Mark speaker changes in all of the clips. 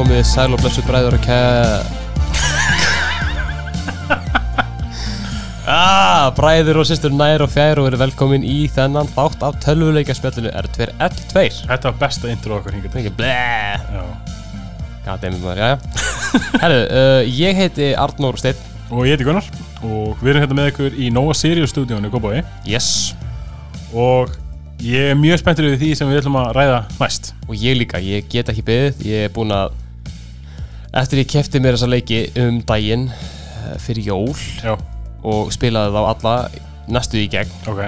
Speaker 1: komið sæl og blessu bræður og kæ... ah, bræður og sýstur nær og fjær og verið velkomin í þennan þátt af tölvuleikaspjallinu R2L2
Speaker 2: Þetta var besta intro okkar hingað til
Speaker 1: bleh
Speaker 2: Já.
Speaker 1: Goddammit maður, jæja Herru, uh, ég heiti Arnór Steinn
Speaker 2: Og ég heiti Gunnar Og við erum hérna með ykkur í Nova Sirius stúdíónu í Kópavogi
Speaker 1: Yes
Speaker 2: Og ég er mjög spenntur við því sem við ætlum að ræða næst
Speaker 1: Og ég líka, ég get ekki beðið Ég er búinn að Eftir ég kefti mér þessa leiki um daginn eh, Fyrir jól
Speaker 2: Já,
Speaker 1: Og spilaði þá alla Næstu í gegn
Speaker 2: ok.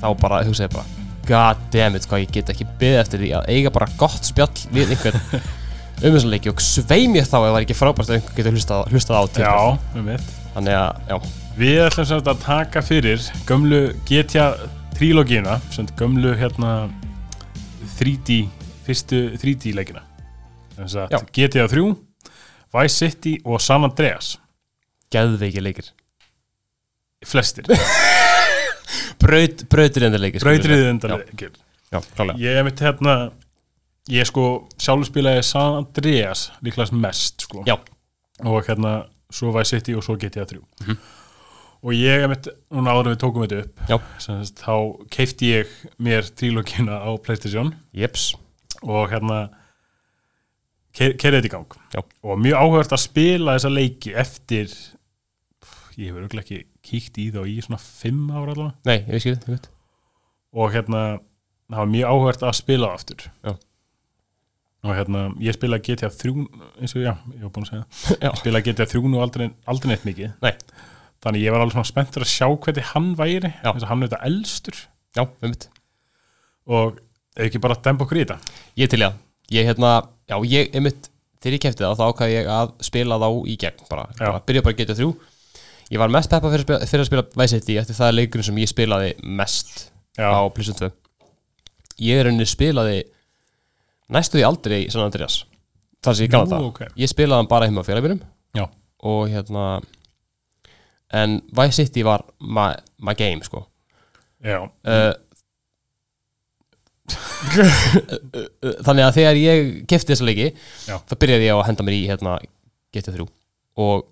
Speaker 1: Þá bara, hugsaði bara God damn it, hvað ég get ekki beðið eftir því Að eiga bara gott spjall við einhvern Um þessa leiki Og sveim ég þá ef það var ekki frábært Að einhvern getur hlustað, hlustað á til
Speaker 2: Já, við veit
Speaker 1: Þannig að, já,
Speaker 2: Við ætlum sagt að taka fyrir gömlu GTA trílogíuna sem gömlu hérna 3D, fyrstu 3D leikina GTA 3 Vice City og San Andreas.
Speaker 1: Geðveiki leikir.
Speaker 2: Flestir,
Speaker 1: Braut, Brautirindar leikir skulum við segja.
Speaker 2: brautriðið enda leikir.
Speaker 1: Já, klálega.
Speaker 2: Ég hef mitt hérna ég sko sjálfur spilaði San Andreas líklegast mest sko.
Speaker 1: Já,
Speaker 2: og hérna svo Vice City og svo GTA 3
Speaker 1: Mhm.
Speaker 2: og ég hef mitt, núna áður við tókum þetta upp sagt, þá keifti ég mér trílókina á Playstation.
Speaker 1: Jeps.
Speaker 2: Og hérna þetta í gang.
Speaker 1: Já.
Speaker 2: og mjög áhugavert að spila þessa leiki eftir ég hefur auðvitað ekki kíkt í þá í svona fimm ára allavega.
Speaker 1: Nei, ég veist ekki, ég veit.
Speaker 2: Og hérna það var mjög áhugavert að spila aftur.
Speaker 1: Já.
Speaker 2: og hérna ég spilaði GTA 3 eins og já, ég var búin að segja
Speaker 1: Já,
Speaker 2: ég spilaði GTA 3 nú aldrei, aldrei neitt mikið.
Speaker 1: Nei.
Speaker 2: þannig ég var alveg svona spenntur að sjá hvernig hann væri þess að hann er þetta elstur.
Speaker 1: Já, um mitt
Speaker 2: og ekki bara dempa okkur í þetta?
Speaker 1: Ég til já, ég hérna, já, ég, einmitt, þegar ég kefti það, þá ákvað ég að spila þá í gegn, bara, bara byrja bara að geta þrjú. Ég var mest peppa fyrir, að spila- fyrir að spila Vice City, eftir það er leikurinn sem ég spilaði mest
Speaker 2: já,
Speaker 1: á PlayStation 2. Ég er henni spilaði næstu því aldrei San Andreas, þar sem ég
Speaker 2: Nú,
Speaker 1: það.
Speaker 2: ok.
Speaker 1: Ég spilaði hann bara heima á félagmínum
Speaker 2: Já.
Speaker 1: og hérna, en Vice City var my, my game, sko.
Speaker 2: já,
Speaker 1: uh, þannig að þegar ég kefti þessa leiki
Speaker 2: Já.
Speaker 1: þá byrjaði ég á að henda mér í hérna, GTA 3 og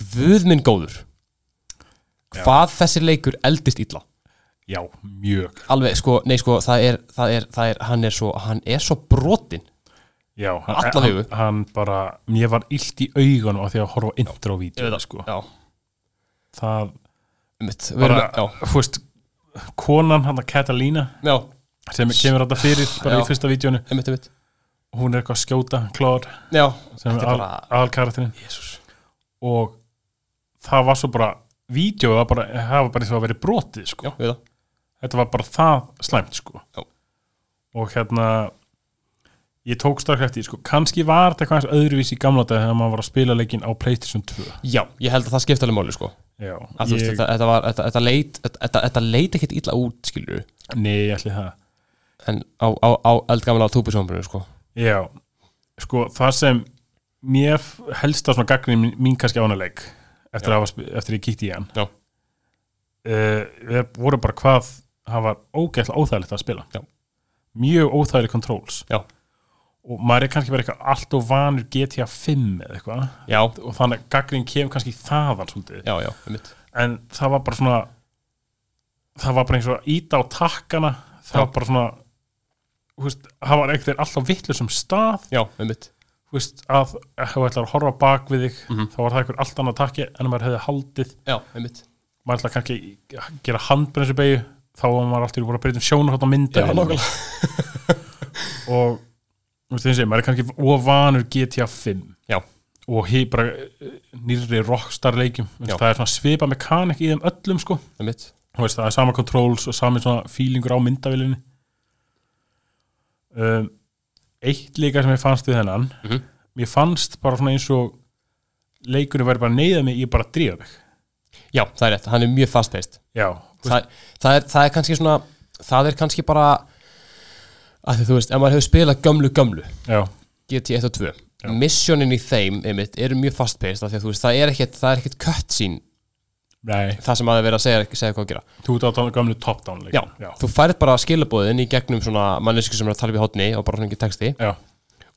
Speaker 1: guð minn góður hvað þessi leikur eldist illa?
Speaker 2: Já, mjög.
Speaker 1: Alveg sko, nei sko, það er, það er, það er hann er svo, hann er svo brotin
Speaker 2: já, hann, hann, bara, mér var illt í augunum af því að horfa á intro-vídeó sko.
Speaker 1: já,
Speaker 2: það bara, þú veist konan hann að Catalina
Speaker 1: já,
Speaker 2: sem kemur þetta fyrir bara
Speaker 1: Já.
Speaker 2: í fyrsta vídjónu hún er eitthvað að skjóta, Claude
Speaker 1: já,
Speaker 2: sem er al,
Speaker 1: jésús
Speaker 2: og það var svo bara vídjóið var bara, það var bara eins og að vera brotið sko. þetta var bara það slæmt sko.
Speaker 1: Já.
Speaker 2: og hérna ég tók strax eftir, sko, kannski var þetta eitthvað öðruvís í gamla dag þegar maður var að spila leikinn á Playstation 2
Speaker 1: já, ég held að það skipta alveg máli sko
Speaker 2: Já,
Speaker 1: að þú veist,
Speaker 2: ég,
Speaker 1: þetta, þetta var, þetta, leit þetta, þetta, þetta leit ekkert illa út, skilur
Speaker 2: nei, ég ætli það
Speaker 1: en á, á, á eldgamla túbisómbrinu sko.
Speaker 2: Já, sko, það sem mér helst á svona gagnið mín, mín kannski ánaleik eftir, eftir ég kíkti í hann
Speaker 1: Já.
Speaker 2: uh, voru bara hvað það var ógæslega óþægilegt að spila
Speaker 1: Já.
Speaker 2: mjög óþægileg controls
Speaker 1: Já.
Speaker 2: Og maður er kannski verið eitthvað allt og vanur GTA 5 eða eitthvað.
Speaker 1: Já,
Speaker 2: og þannig að gagnið kemur kannski þaðan svolítið.
Speaker 1: Já, já,
Speaker 2: en það var bara svona það var bara eins og íta á takkana. Það
Speaker 1: Já.
Speaker 2: var bara svona veist, það var eitthvað alltaf vittlusum stað.
Speaker 1: Já, mitt
Speaker 2: þú veist, að ef þú ætlar að horfa bak við þig
Speaker 1: Mhm.
Speaker 2: þá var það einhver allt annað takki en maður hefði haldið. Maður ætlar kannski að gera handbremsu beigju þá var maður alltaf búin að breyta um sjónu á mynda og þessi, maður er kannski ofanur GTA 5
Speaker 1: Já.
Speaker 2: og hei bara eh, nýrri rockstar
Speaker 1: Já.
Speaker 2: það er svona svipa mekanik í þeim öllum sko. Veist, það er sama controls og sami svona feelingur á myndavilinni um, eitt líka sem ég fannst við þennan
Speaker 1: Mhm.
Speaker 2: mér fannst bara svona eins og leikunni væri bara að neyða mig í bara að drífa mig.
Speaker 1: Já, það er rétt, hann er mjög
Speaker 2: þú
Speaker 1: það, það, er, það er kannski svona það er kannski bara að þú veist, ef maður hefur spilað gömlu gömlu
Speaker 2: já,
Speaker 1: GT1 og 2
Speaker 2: Já.
Speaker 1: missionin í þeim, einmitt, eru mjög fast-paced af því að þú veist, það er ekkert, það er ekkert cutscene.
Speaker 2: Nei,
Speaker 1: það sem er verið að segja, segja hvað að gera.
Speaker 2: Þú ert á tónu gamlu top-down leikin
Speaker 1: Já. þú færð bara skilabóðin í gegnum svona mannesku sem er að tala við hótni og bara svona ekki texti.
Speaker 2: Já,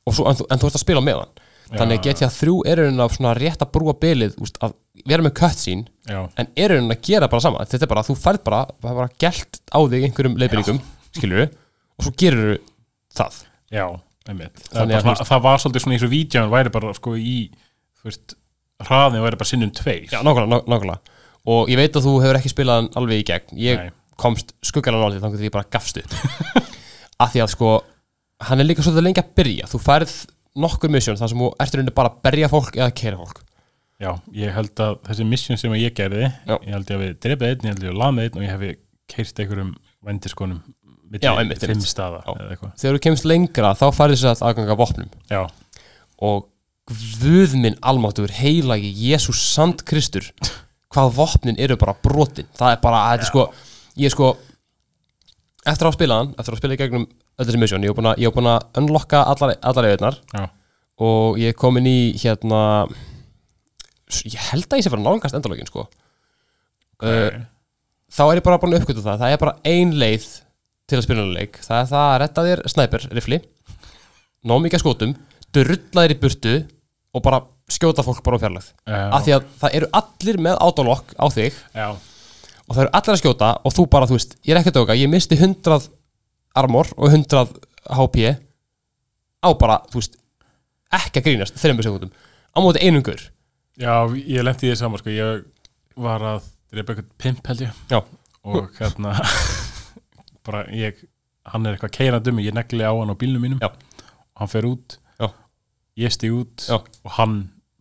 Speaker 1: og svo, en, þú, en þú ert að spila með hann þannig að GTA 3 er raunin að svona rétt að brúa bilið úst, að vera með cutscene
Speaker 2: Já,
Speaker 1: en er raunin að gera bara sama. Þetta er bara, þú færð bara, það er bara gælt á þig einhverjum leiðbyrningum, skilur og svo gerur það.
Speaker 2: Já, einmitt. Það,
Speaker 1: Þannig að,
Speaker 2: bara svona, það var svolítið svona eins og vídján væri bara sko í veist, hraðin væri bara sinnum tveir.
Speaker 1: Já, nákvæmlega, ná- nákvæmlega. Og ég veit að þú hefur ekki spilað hann alveg í gegn. Ég
Speaker 2: Nei.
Speaker 1: komst skuggalega náttúrulega þannig að ég bara gafst upp. Af því að sko Hann er líka svolítið lengi að byrja. Þú færð nokkur mission þar sem þú ert í rauninni bara að berja fólk eða keira fólk.
Speaker 2: Já, ég held að þessi mission sem ég gerði
Speaker 1: Já.
Speaker 2: ég held ég að við drefið einn, ég held ég að lamið einn og ég hefi keirt einhverjum vendiskonum
Speaker 1: einmitt,
Speaker 2: fimm staða
Speaker 1: Þegar þú kemst lengra þá færði þess að aðganga vopnum.
Speaker 2: Já,
Speaker 1: Og guð minn almáttugur heilagi Jésús sand Kristur Hvað vopnin eru bara brotin. Það er bara, þetta er sko Ég er sko Eftir að spila hann, eftir að spila í gegnum öll þessi mission, ég hef búin að, unlocka allar, allar eðunar og ég er komin í hérna ég held að ég sé bara nálgast endalógin sko. Uh, þá er ég bara búin að uppgötu það. Það er bara ein leið til að spila leik. Það er það að retta þér snæper rifli ná mikið skotum drulla þér í burtu og bara skjóta fólk bara á fjarlægð.
Speaker 2: Já,
Speaker 1: af því að það eru allir með autolock á þig
Speaker 2: já,
Speaker 1: og það eru allir að skjóta og þú bara, þú veist, ég er ekki að döga ég misti 100 armor og 100 HP á bara, þú veist, ekki að grínast þreymur sekundum, á móti einungur
Speaker 2: já, ég lendi því saman sko, ég var að drepa eitthvað pimp held ég.
Speaker 1: Já.
Speaker 2: og hérna bara ég, hann er eitthvað keirandi um mig, ég negli á hann á bílnum mínum
Speaker 1: Já.
Speaker 2: og hann fer út
Speaker 1: Já.
Speaker 2: ég stig út
Speaker 1: Já.
Speaker 2: og hann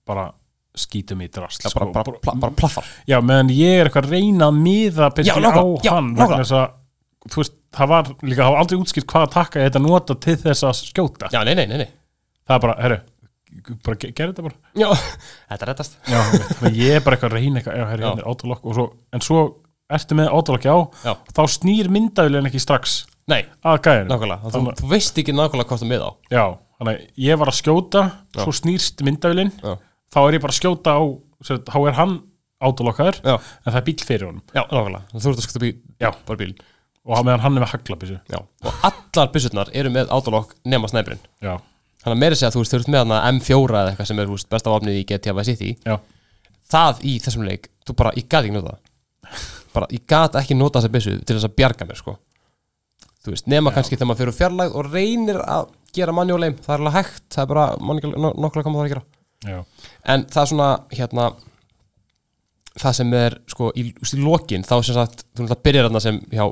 Speaker 2: bara skýtur mig í drast
Speaker 1: bara,
Speaker 2: sko.
Speaker 1: bara, bara, bara plaffar
Speaker 2: Já, meðan ég er eitthvað að reyna að miða
Speaker 1: Já,
Speaker 2: basically á
Speaker 1: nákvæmlega, já,
Speaker 2: hann
Speaker 1: nákvæmlega.
Speaker 2: vegna þess að, þú veist, það var líka, það var aldrei útskipt hvaða takka ég þetta nota til þess að skjóta.
Speaker 1: já, nei, nei, nei, nei
Speaker 2: Það er bara, herru, bara ge- gerðu þetta bara.
Speaker 1: já, þetta rettast
Speaker 2: Já, að ég er bara eitthvað að reyna eitthvað, já, herru,
Speaker 1: Já.
Speaker 2: hérna er autolock og svo, en svo ertu með autolocki á,
Speaker 1: Já.
Speaker 2: þá snýr myndavilin ekki strax
Speaker 1: nei,
Speaker 2: að gæðinu.
Speaker 1: nákvæmlega, þú,
Speaker 2: Þannig-
Speaker 1: þú veist ekki nákvæmlega hvort þú með á.
Speaker 2: Já, þannig að ég var að skjóta,
Speaker 1: Já.
Speaker 2: svo snýrst myndavilin,
Speaker 1: já,
Speaker 2: þá er ég bara að skjóta á, sem sagt, þá er hann autolokkaður,
Speaker 1: já,
Speaker 2: en það er bíl fyrir honum.
Speaker 1: já nákvæmlega, þú ert að skuta bí,
Speaker 2: Já.
Speaker 1: bara bíl.
Speaker 2: Og meðan hann er með haglabísu.
Speaker 1: já, og allar byssurnar eru með autolock nema snæbrinn.
Speaker 2: Já,
Speaker 1: þannig að meira segja að þú veist, þú ert með hana M4 eða eitthvað sem er þú veist, besta vopnið í GTA Vice City.
Speaker 2: Já,
Speaker 1: það í þessum leik, þú bara, ég gat ekki nota það bara, ég gat ekki nota þessa byssu til þess að bjarga mér, sko. Þú veist, nema
Speaker 2: Já.
Speaker 1: kannski þegar maður fyrir fjarlægð og reynir að gera manjuleim, það er alveg hægt það er bara, nokkulega koma það að gera.
Speaker 2: Já,
Speaker 1: en það er svona, hérna það sem er, sko, í, í lokin þá sem sagt, þú náttúrulega byrjar þarna sem hjá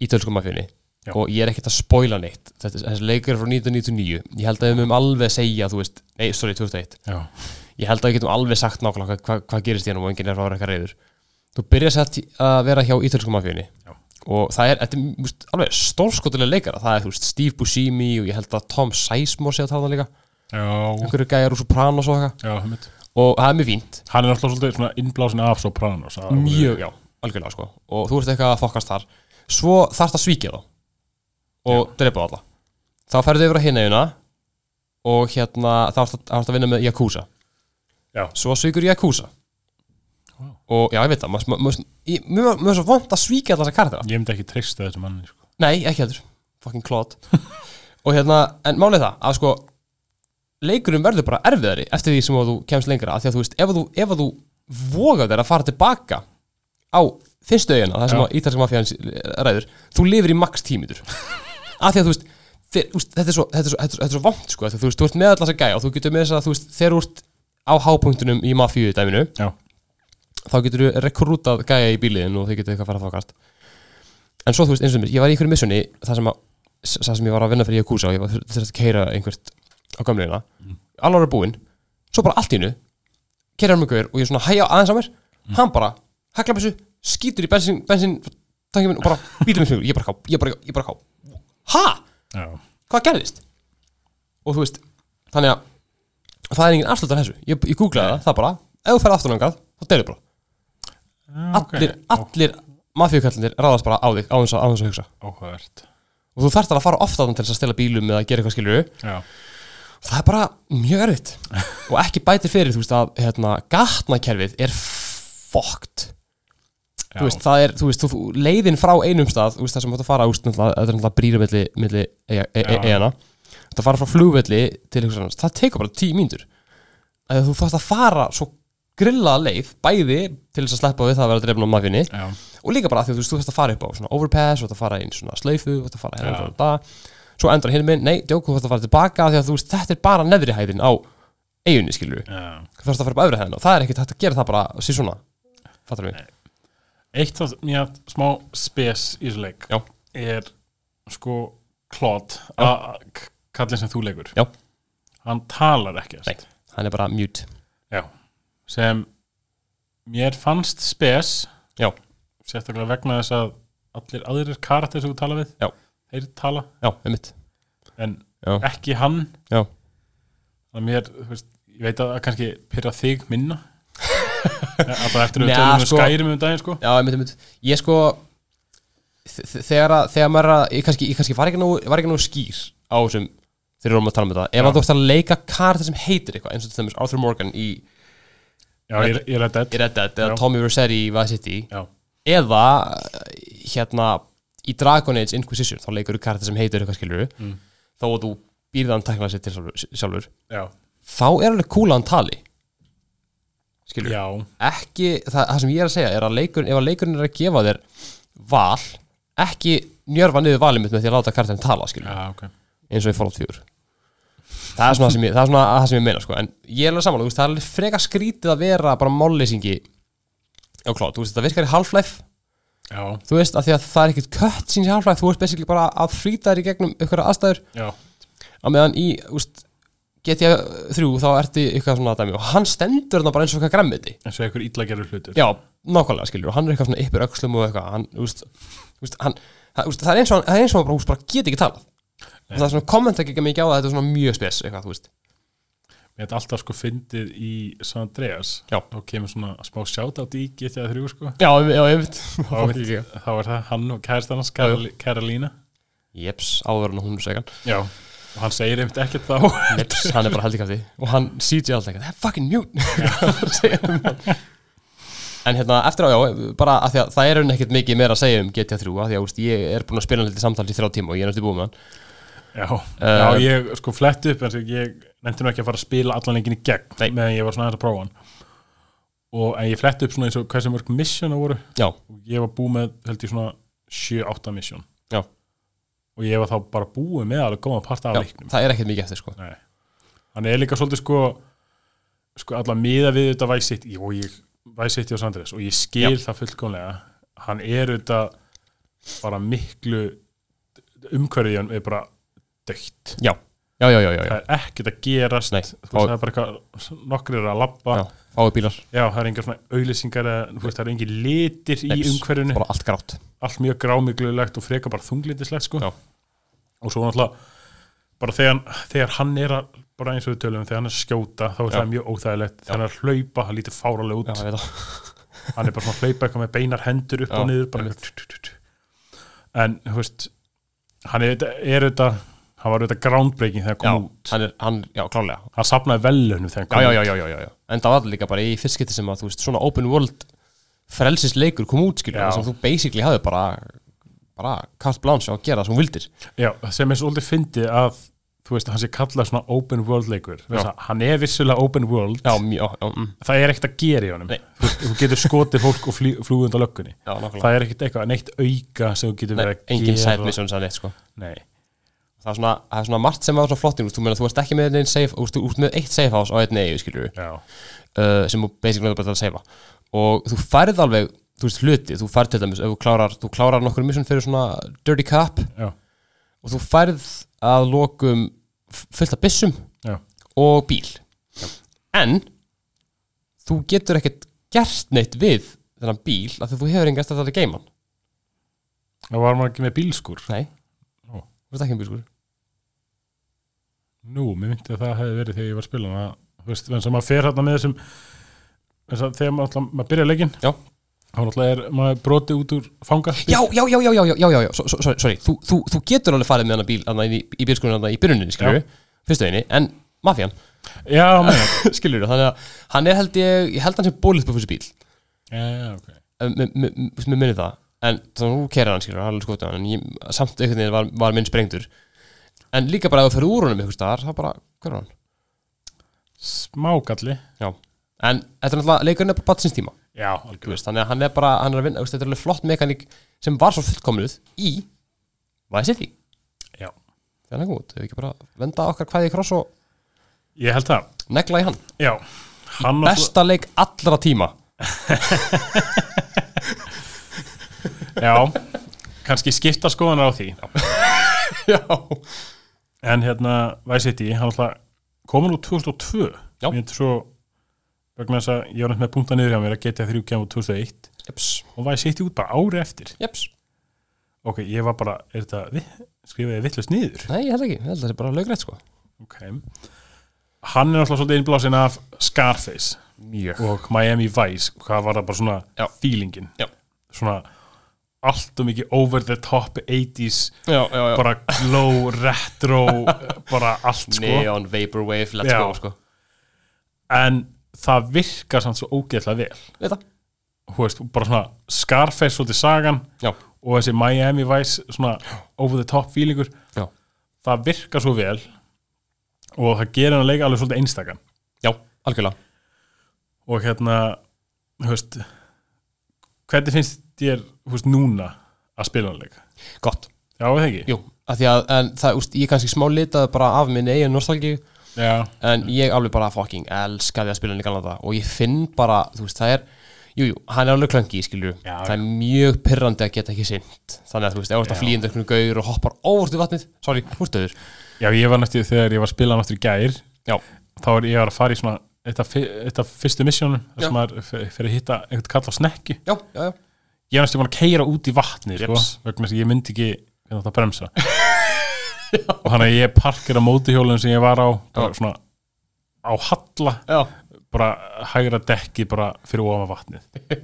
Speaker 1: ítölsku mafjunni
Speaker 2: Já.
Speaker 1: og ég er ekkert að spoila neitt. Þetta, þessi leikur er frá 1999 ég held að við mögum alveg segja, þú veist nei, sorry, 2001
Speaker 2: já,
Speaker 1: ég held að við getum alveg sagt nákvæmlega hvað, hvað gerist hennum og enginn er að vera eitthvað reyður þú byrjar satt að vera hjá ítölsku mafjunni og það er, þetta er alveg stórskotilega leikara. Það er, þú veist, Steve Buscemi og ég held að Tom Sizemore sé að tala líka.
Speaker 2: Já,
Speaker 1: einhverju gæjar úr Sopranos og eitthvað. Og það er mjög fínt.
Speaker 2: Hann er alltaf svolítið svona innblásin af Sopranos
Speaker 1: mjög, já, algjörlega sko. Og þú ert eitthvað að fokast þar. Svo þarfst að svíkja þá. Og drepa alla. Þá ferðu yfir að hinna og hérna þá ert að vinna með Yakuza.
Speaker 2: Já.
Speaker 1: svo svíkur Yakuza
Speaker 2: Vá.
Speaker 1: og já, ég veit það er svo vond að svíkja alla þessa karaktera
Speaker 2: ég myndi ekki treysta þessu manni sko.
Speaker 1: nei, ekki heldur, fucking klot og hérna, en málið það að sko leikurinn verður bara erfiðari eftir því sem að þú kemst lengra af því að þú veist, ef að þú, ef að þú vogar þér að fara tilbaka á fyrstu eigina, það sem að ítalska mafíans ræður, þú lifir í max tímitur af því að þú veist, þeir, úst, þetta er svo, þetta er svo, vond sko, að þú veist, þú ert með allar þess að gæja og þú getur með þess að þú veist, þegar þú ert á hápunktunum í mafíu dæminu
Speaker 2: Já.
Speaker 1: Þá getur þú rekrútað gæja í bíliðin og þau getur eitthvað að fara þákast en svo þú veist, eins og mér, ég var í einhverju missjoni það sem, að, það sem ég var að vinna fyrir Yakuza og ég var þurfti að keira einhvert á gamleina
Speaker 2: Mm.
Speaker 1: alveg er búinn, svo bara allt í hennu keira hann með hver og ég er svona hæja aðeins á mér.
Speaker 2: Mm.
Speaker 1: hann bara, hakla þessu skýtur í bensin, bensin og bara bílum minn ég bara ká, ég bara, bara ká ha,
Speaker 2: já,
Speaker 1: hvað gerðist? Og þú veist, þannig að það er engin afslutar þessu, ég, ég googlaði það, það bara ef þú ferð afturlangað, þá deyrir bara. Allir, allir mafíukallinir ráðast bara á þig á þess að, á að hugsa.
Speaker 2: Áhugavert
Speaker 1: og þú þarft alveg að fara ofta til þess að stela bílum eða gera eitthvað skilur
Speaker 2: já,
Speaker 1: það er bara mjög erfitt. Og ekki bætir fyrir þú veist að hérna, gatnakerfið er
Speaker 2: já,
Speaker 1: þú veist, það er, þú veist, þú, þú, leiðin frá einum stað þú veist, það sem þú átt að fara úst, það er náttúrulega brýra milli, milli e- e- e-
Speaker 2: Já.
Speaker 1: eigana það fara frá flugvelli til eitthvað annars, það tekur bara tíu mínútur. Að þú þarfst að fara svo grillaða leið, bæði til þess að sleppa við það að vera drefn á mafjunni og líka bara því að þú veist, að fara upp á svona overpass, þú þarfst að fara inn svona slaufu, þú þarfst að fara hérna svona það svo endur hinn minn, nei, djók, þú þarfst að fara tilbaka því að þú veist, þetta er bara neðri hæðin á eigunni, skilur
Speaker 2: já.
Speaker 1: Þú þarfst að fara upp á öfri hæðin og það er ekkert hægt að gera það bara sér svona, fattar við
Speaker 2: Eitt af mér smá spes í þessu leik
Speaker 1: Já.
Speaker 2: er sko Claude,
Speaker 1: Já.
Speaker 2: a- k- kallinn sem þú leikur.
Speaker 1: Já.
Speaker 2: Hann talar ekki
Speaker 1: Nei. hann er bara mute.
Speaker 2: Já, sem mér fannst spes
Speaker 1: Já.
Speaker 2: sérstaklega vegna þess að allir aðrir karakter sem þú tala við
Speaker 1: Já.
Speaker 2: þeir tala,
Speaker 1: já,
Speaker 2: en
Speaker 1: Já.
Speaker 2: ekki hann
Speaker 1: Já.
Speaker 2: þannig að mér, veist, ég veit að kannski pyrra þig minna alltaf eftir að við tölum um
Speaker 1: sko-
Speaker 2: skærim um daginn sko
Speaker 1: Já, einmitt, einmitt. Ég sko þegar, að, þegar maður að ég kannski, ég kannski var ekki nú, var ekki nú skýr á þessum þegar við erum að tala um þetta ef þú ætti að leika karakter sem heitir eitthvað eins og til dæmis Arthur Morgan í,
Speaker 2: Já, ég, ég er að
Speaker 1: í Red Dead eða. Tommy Vercetti í Vice City.
Speaker 2: Já,
Speaker 1: eða hérna í Dragon Age Inquisition þá leikur þú karakter sem heitir eitthvað skilur
Speaker 2: Mm.
Speaker 1: þó að þú býrðan tekna sér til sjálfur,
Speaker 2: já,
Speaker 1: þá er alveg hann tali. Skilur
Speaker 2: já,
Speaker 1: ekki, það, það sem ég er að segja er að leikurinn, ef að leikurinn er að gefa þér val, ekki njörfa niður valið mitt með því að láta karakterin tala skilur,
Speaker 2: já, ok.
Speaker 1: Eins og í Fallout 4 það er svona það sem ég, það svona það sem ég meina sko. en ég er alveg saman, þú veist, það er alveg freka skrítið að vera bara málleysingi já klart, þú veist, það virkar í Half-Life.
Speaker 2: Já,
Speaker 1: þú veist, af því að það er ekkert kött síns í Half-Life, þú ert basically bara að frýta þér í gegnum ykkur aðstæður, á meðan í, þú veist GTA 3, þá ertu eitthvað svona dæmi. Og hann stendur þarna bara eins og eitthvað græmmiti
Speaker 2: eins og einhver illa gerður hlutur.
Speaker 1: Já, nákvæmlega skilur og hann er eitthvað svona yppur öxlum og eitthvað. Hann, úst, úst, hann, það, það er eins og hann, er bara, bara get ekki talað og það er svona kommenta ekki mikið á það þetta er svona mjög spes eitthvað, þú veist.
Speaker 2: Mér þetta alltaf sko fyndið í San Andreas.
Speaker 1: Já.
Speaker 2: Þá kemur svona smá sjátátt í GTA 3 sko.
Speaker 1: Já, já, ég veit
Speaker 2: Þá þá er það hann og
Speaker 1: Já, já.
Speaker 2: Karol- Karolína.
Speaker 1: Jeps, áður en hún er segan.
Speaker 2: Já, og hann segir einmitt ekkert þá.
Speaker 1: Jeps, hann er bara af því og hann CG alltaf ekki, það er fucking mute. Hann. En hérna, eftir á, já, bara að að það er enn ekkert mikið meira að segja um GTA 3 að því að úst, ég er búin að spila hann lítið samtals í þrjá tíma og ég er næstu búið með hann
Speaker 2: Já,
Speaker 1: Eh,
Speaker 2: já ég sko flett upp en ég nefndi nú ekki að fara að spila allan lengin í gegn
Speaker 1: Nei.
Speaker 2: meðan ég var svona aðeins að prófa hann. Og en ég flett upp svona eins og hversu mörg mission það voru.
Speaker 1: Já,
Speaker 2: og ég var búið með held ég svona 7-8 mission
Speaker 1: Já.
Speaker 2: og ég var þá bara búið með alveg góða part af
Speaker 1: já,
Speaker 2: leiknum.
Speaker 1: það er ekkert mikið eftir sko.
Speaker 2: Nei. hann er líka svolítið sko sko allar miða við þetta City. Og ég Vice City og Sandres og ég skil það fullkomlega. Hann er þetta bara miklu umhverfið hann er bara dögt
Speaker 1: Já, já, já, já, já, já.
Speaker 2: það er ekkert að gerast.
Speaker 1: Nei,
Speaker 2: þú veist,
Speaker 1: fá-
Speaker 2: það er bara eitthvað nokkrir að labba.
Speaker 1: Já Fáið bílar,
Speaker 2: já, það er engar svona auðlýsingar eða, þú veist, það er engin litir í
Speaker 1: Nei,
Speaker 2: umhverfinu.
Speaker 1: bara allt grátt.
Speaker 2: Allt mjög grámiglulegt og freka bara þunglitislegt sko.
Speaker 1: Já.
Speaker 2: og svo náttúrulega bara þegar, þegar hann er að bara eins og við tölum, þegar hann er að skjóta þá er
Speaker 1: Já.
Speaker 2: það mjög óþægilegt, þegar hann er að hlaupa hann lítur fáralega út,
Speaker 1: Já, ég veit það.
Speaker 2: Hann er bara svona að hlaupa eitthvað með beinar hendur upp
Speaker 1: Já,
Speaker 2: og niður bara en þú veist hann er, er auðvitað hann var auðvitað groundbreaking þegar
Speaker 1: Já,
Speaker 2: kom út.
Speaker 1: hann er, hann, já, klálega
Speaker 2: hann sapnaði velunum þegar
Speaker 1: Já,
Speaker 2: kom
Speaker 1: já, já, já, já, já, já. En það var líka bara í fyrst skipti sem að, þú veist, svona open world frelsisleikur kom út, skilur
Speaker 2: Já.
Speaker 1: sem þú basically hafði bara bara carte blanche á að gera það sem þú vildir.
Speaker 2: Já, sem er svolítið fyndið að þú veist, hann sé kallað svona open world leikur. Hann er vissulega open world.
Speaker 1: Já, já, mm,
Speaker 2: það er ekkert að gera í honum. Þú, þú getur skotið fólk og flý, flúið undan löggunni.
Speaker 1: Já,
Speaker 2: það er ekkert eitthvað, neitt auka sem þú getur verið að gera
Speaker 1: Það er svona, það er svona margt sem var svona flott í, þú veist, þú ert ekki með einn safe, þú veist, þú ert með eitt safe house á einni eigu, skilur
Speaker 2: já,
Speaker 1: uh, sem þú basically bara til að seifa og þú færð alveg, þú veist, hluti þú færð til dæmis, ef þú klárar, þú klárar nokkur mission fyrir svona dirty cup
Speaker 2: já,
Speaker 1: og þú færð að lokum fullt af byssum
Speaker 2: já,
Speaker 1: og bíl. En þú getur ekkert gert neitt við þennan bíl því þú hefur engast að þetta geiman
Speaker 2: það var maður ekki með bílskur
Speaker 1: nei. Þú veist ekki um bílskur
Speaker 2: Nú, mér myndi að það hefði verið þegar ég var að spila það, þú veist, þannig að maður fer hérna með þessum þess að þegar maður, maður byrja leikin
Speaker 1: Já.
Speaker 2: þá náttúrulega er maður broti út úr fangar
Speaker 1: Já, já, já, já, já, já, já, já, svo- svo- sorry þú, þú, þú getur alveg farið með hana bíl hana, í, í bílskurinn hana, í byrjuninni, skilur við fyrstu veginni, en mafjan,
Speaker 2: Já, meina
Speaker 1: skilur við, þannig að hann er held ég, ég held hann sem bólið på fyrstu bíl.
Speaker 2: Já, ok,
Speaker 1: Eh, me- me- me- þú veist, mér minni það en þannig að þú kerir hann skilur hann. Skotin en ég, samt einhvern veginn var, var minn sprengtur en líka bara ef þú fyrir úr honum ykkur staðar, þá bara, hver er hann?
Speaker 2: smágalli.
Speaker 1: Já, en þetta er náttúrulega leikurinn er bara batsins tíma.
Speaker 2: Já,
Speaker 1: veist, þannig að hann er bara, hann er að vinna þetta er alveg flott mekaník sem var svo fullkomnuð í Vice City.
Speaker 2: Já.
Speaker 1: hann er góð, við ekki bara venda okkar hvaði í kross og
Speaker 2: ég held það.
Speaker 1: negla í hann.
Speaker 2: Já, hann
Speaker 1: besta leik allra tíma
Speaker 2: já, kannski skipta skoðanar á því.
Speaker 1: Já,
Speaker 2: en hérna Vice City, hann alltaf komin úr 2002
Speaker 1: Já.
Speaker 2: Mér finnst svo vegna þess að ég var nætt með punkta niður hjá mér að GTA 3 kemur úr 2001
Speaker 1: jeps,
Speaker 2: og Vice City út bara ári eftir.
Speaker 1: Jeps.
Speaker 2: Ok, ég var bara, er þetta vi- skrifaði ég vittlust niður?
Speaker 1: Nei, ég held ekki, ég held að það er bara lögrætt sko.
Speaker 2: Ok. Hann er alltaf svolítið innblásin af Scarface.
Speaker 1: Mjög.
Speaker 2: Og Miami Vice hvað var það bara svona
Speaker 1: Já.
Speaker 2: feelingin?
Speaker 1: Já.
Speaker 2: svona allt og mikið over the top 80s
Speaker 1: Já, já, já.
Speaker 2: bara glow, retro bara allt sko.
Speaker 1: Neon, Vaporwave, let's
Speaker 2: Já.
Speaker 1: go sko.
Speaker 2: En það virkar samt svo ógeðslega vel. Veist, bara svona Scarface svolítið sagan
Speaker 1: Já,
Speaker 2: og þessi Miami Vice svona over the top feelingur.
Speaker 1: Já,
Speaker 2: það virkar svo vel og það gerir hann að leika alveg svolítið einstakann
Speaker 1: já, algjörlega.
Speaker 2: Og hérna þú veist hvernig finnst þér veist, núna að spila hann leik?
Speaker 1: Gott,
Speaker 2: já, það ekki?
Speaker 1: Jú, að því að en það, úst, ég kannski smá litað bara af minni eigin nostalgíu
Speaker 2: já,
Speaker 1: en ég alveg bara fucking elskaði að spila hann í galanda og ég finn bara, þú veist, það er jú, jú, hann er alveg klöngi, skilju það er mjög pyrrandi að geta ekki sint þannig að þú veist, ef þú ert að flýja undir einhvern gaur og hoppar óvart í vatnið, sorry, húrstöður
Speaker 2: já, ég var næstu þegar ég var að spila aftur í gær.
Speaker 1: Já,
Speaker 2: þá var ég að fara í svona eitt af, fyrstu missjónum þar sem maður fer að hitta einhvern kall á snekki
Speaker 1: já, já, já.
Speaker 2: Ég var næstu búin að keira út í vatni sko, vegna þess að ég myndi ekki hvernig þetta bremsa. Og hann að ég parkir á mótihjólun sem ég var á bara svona á halla
Speaker 1: já.
Speaker 2: bara hægra dekki bara fyrir ofan vatnið.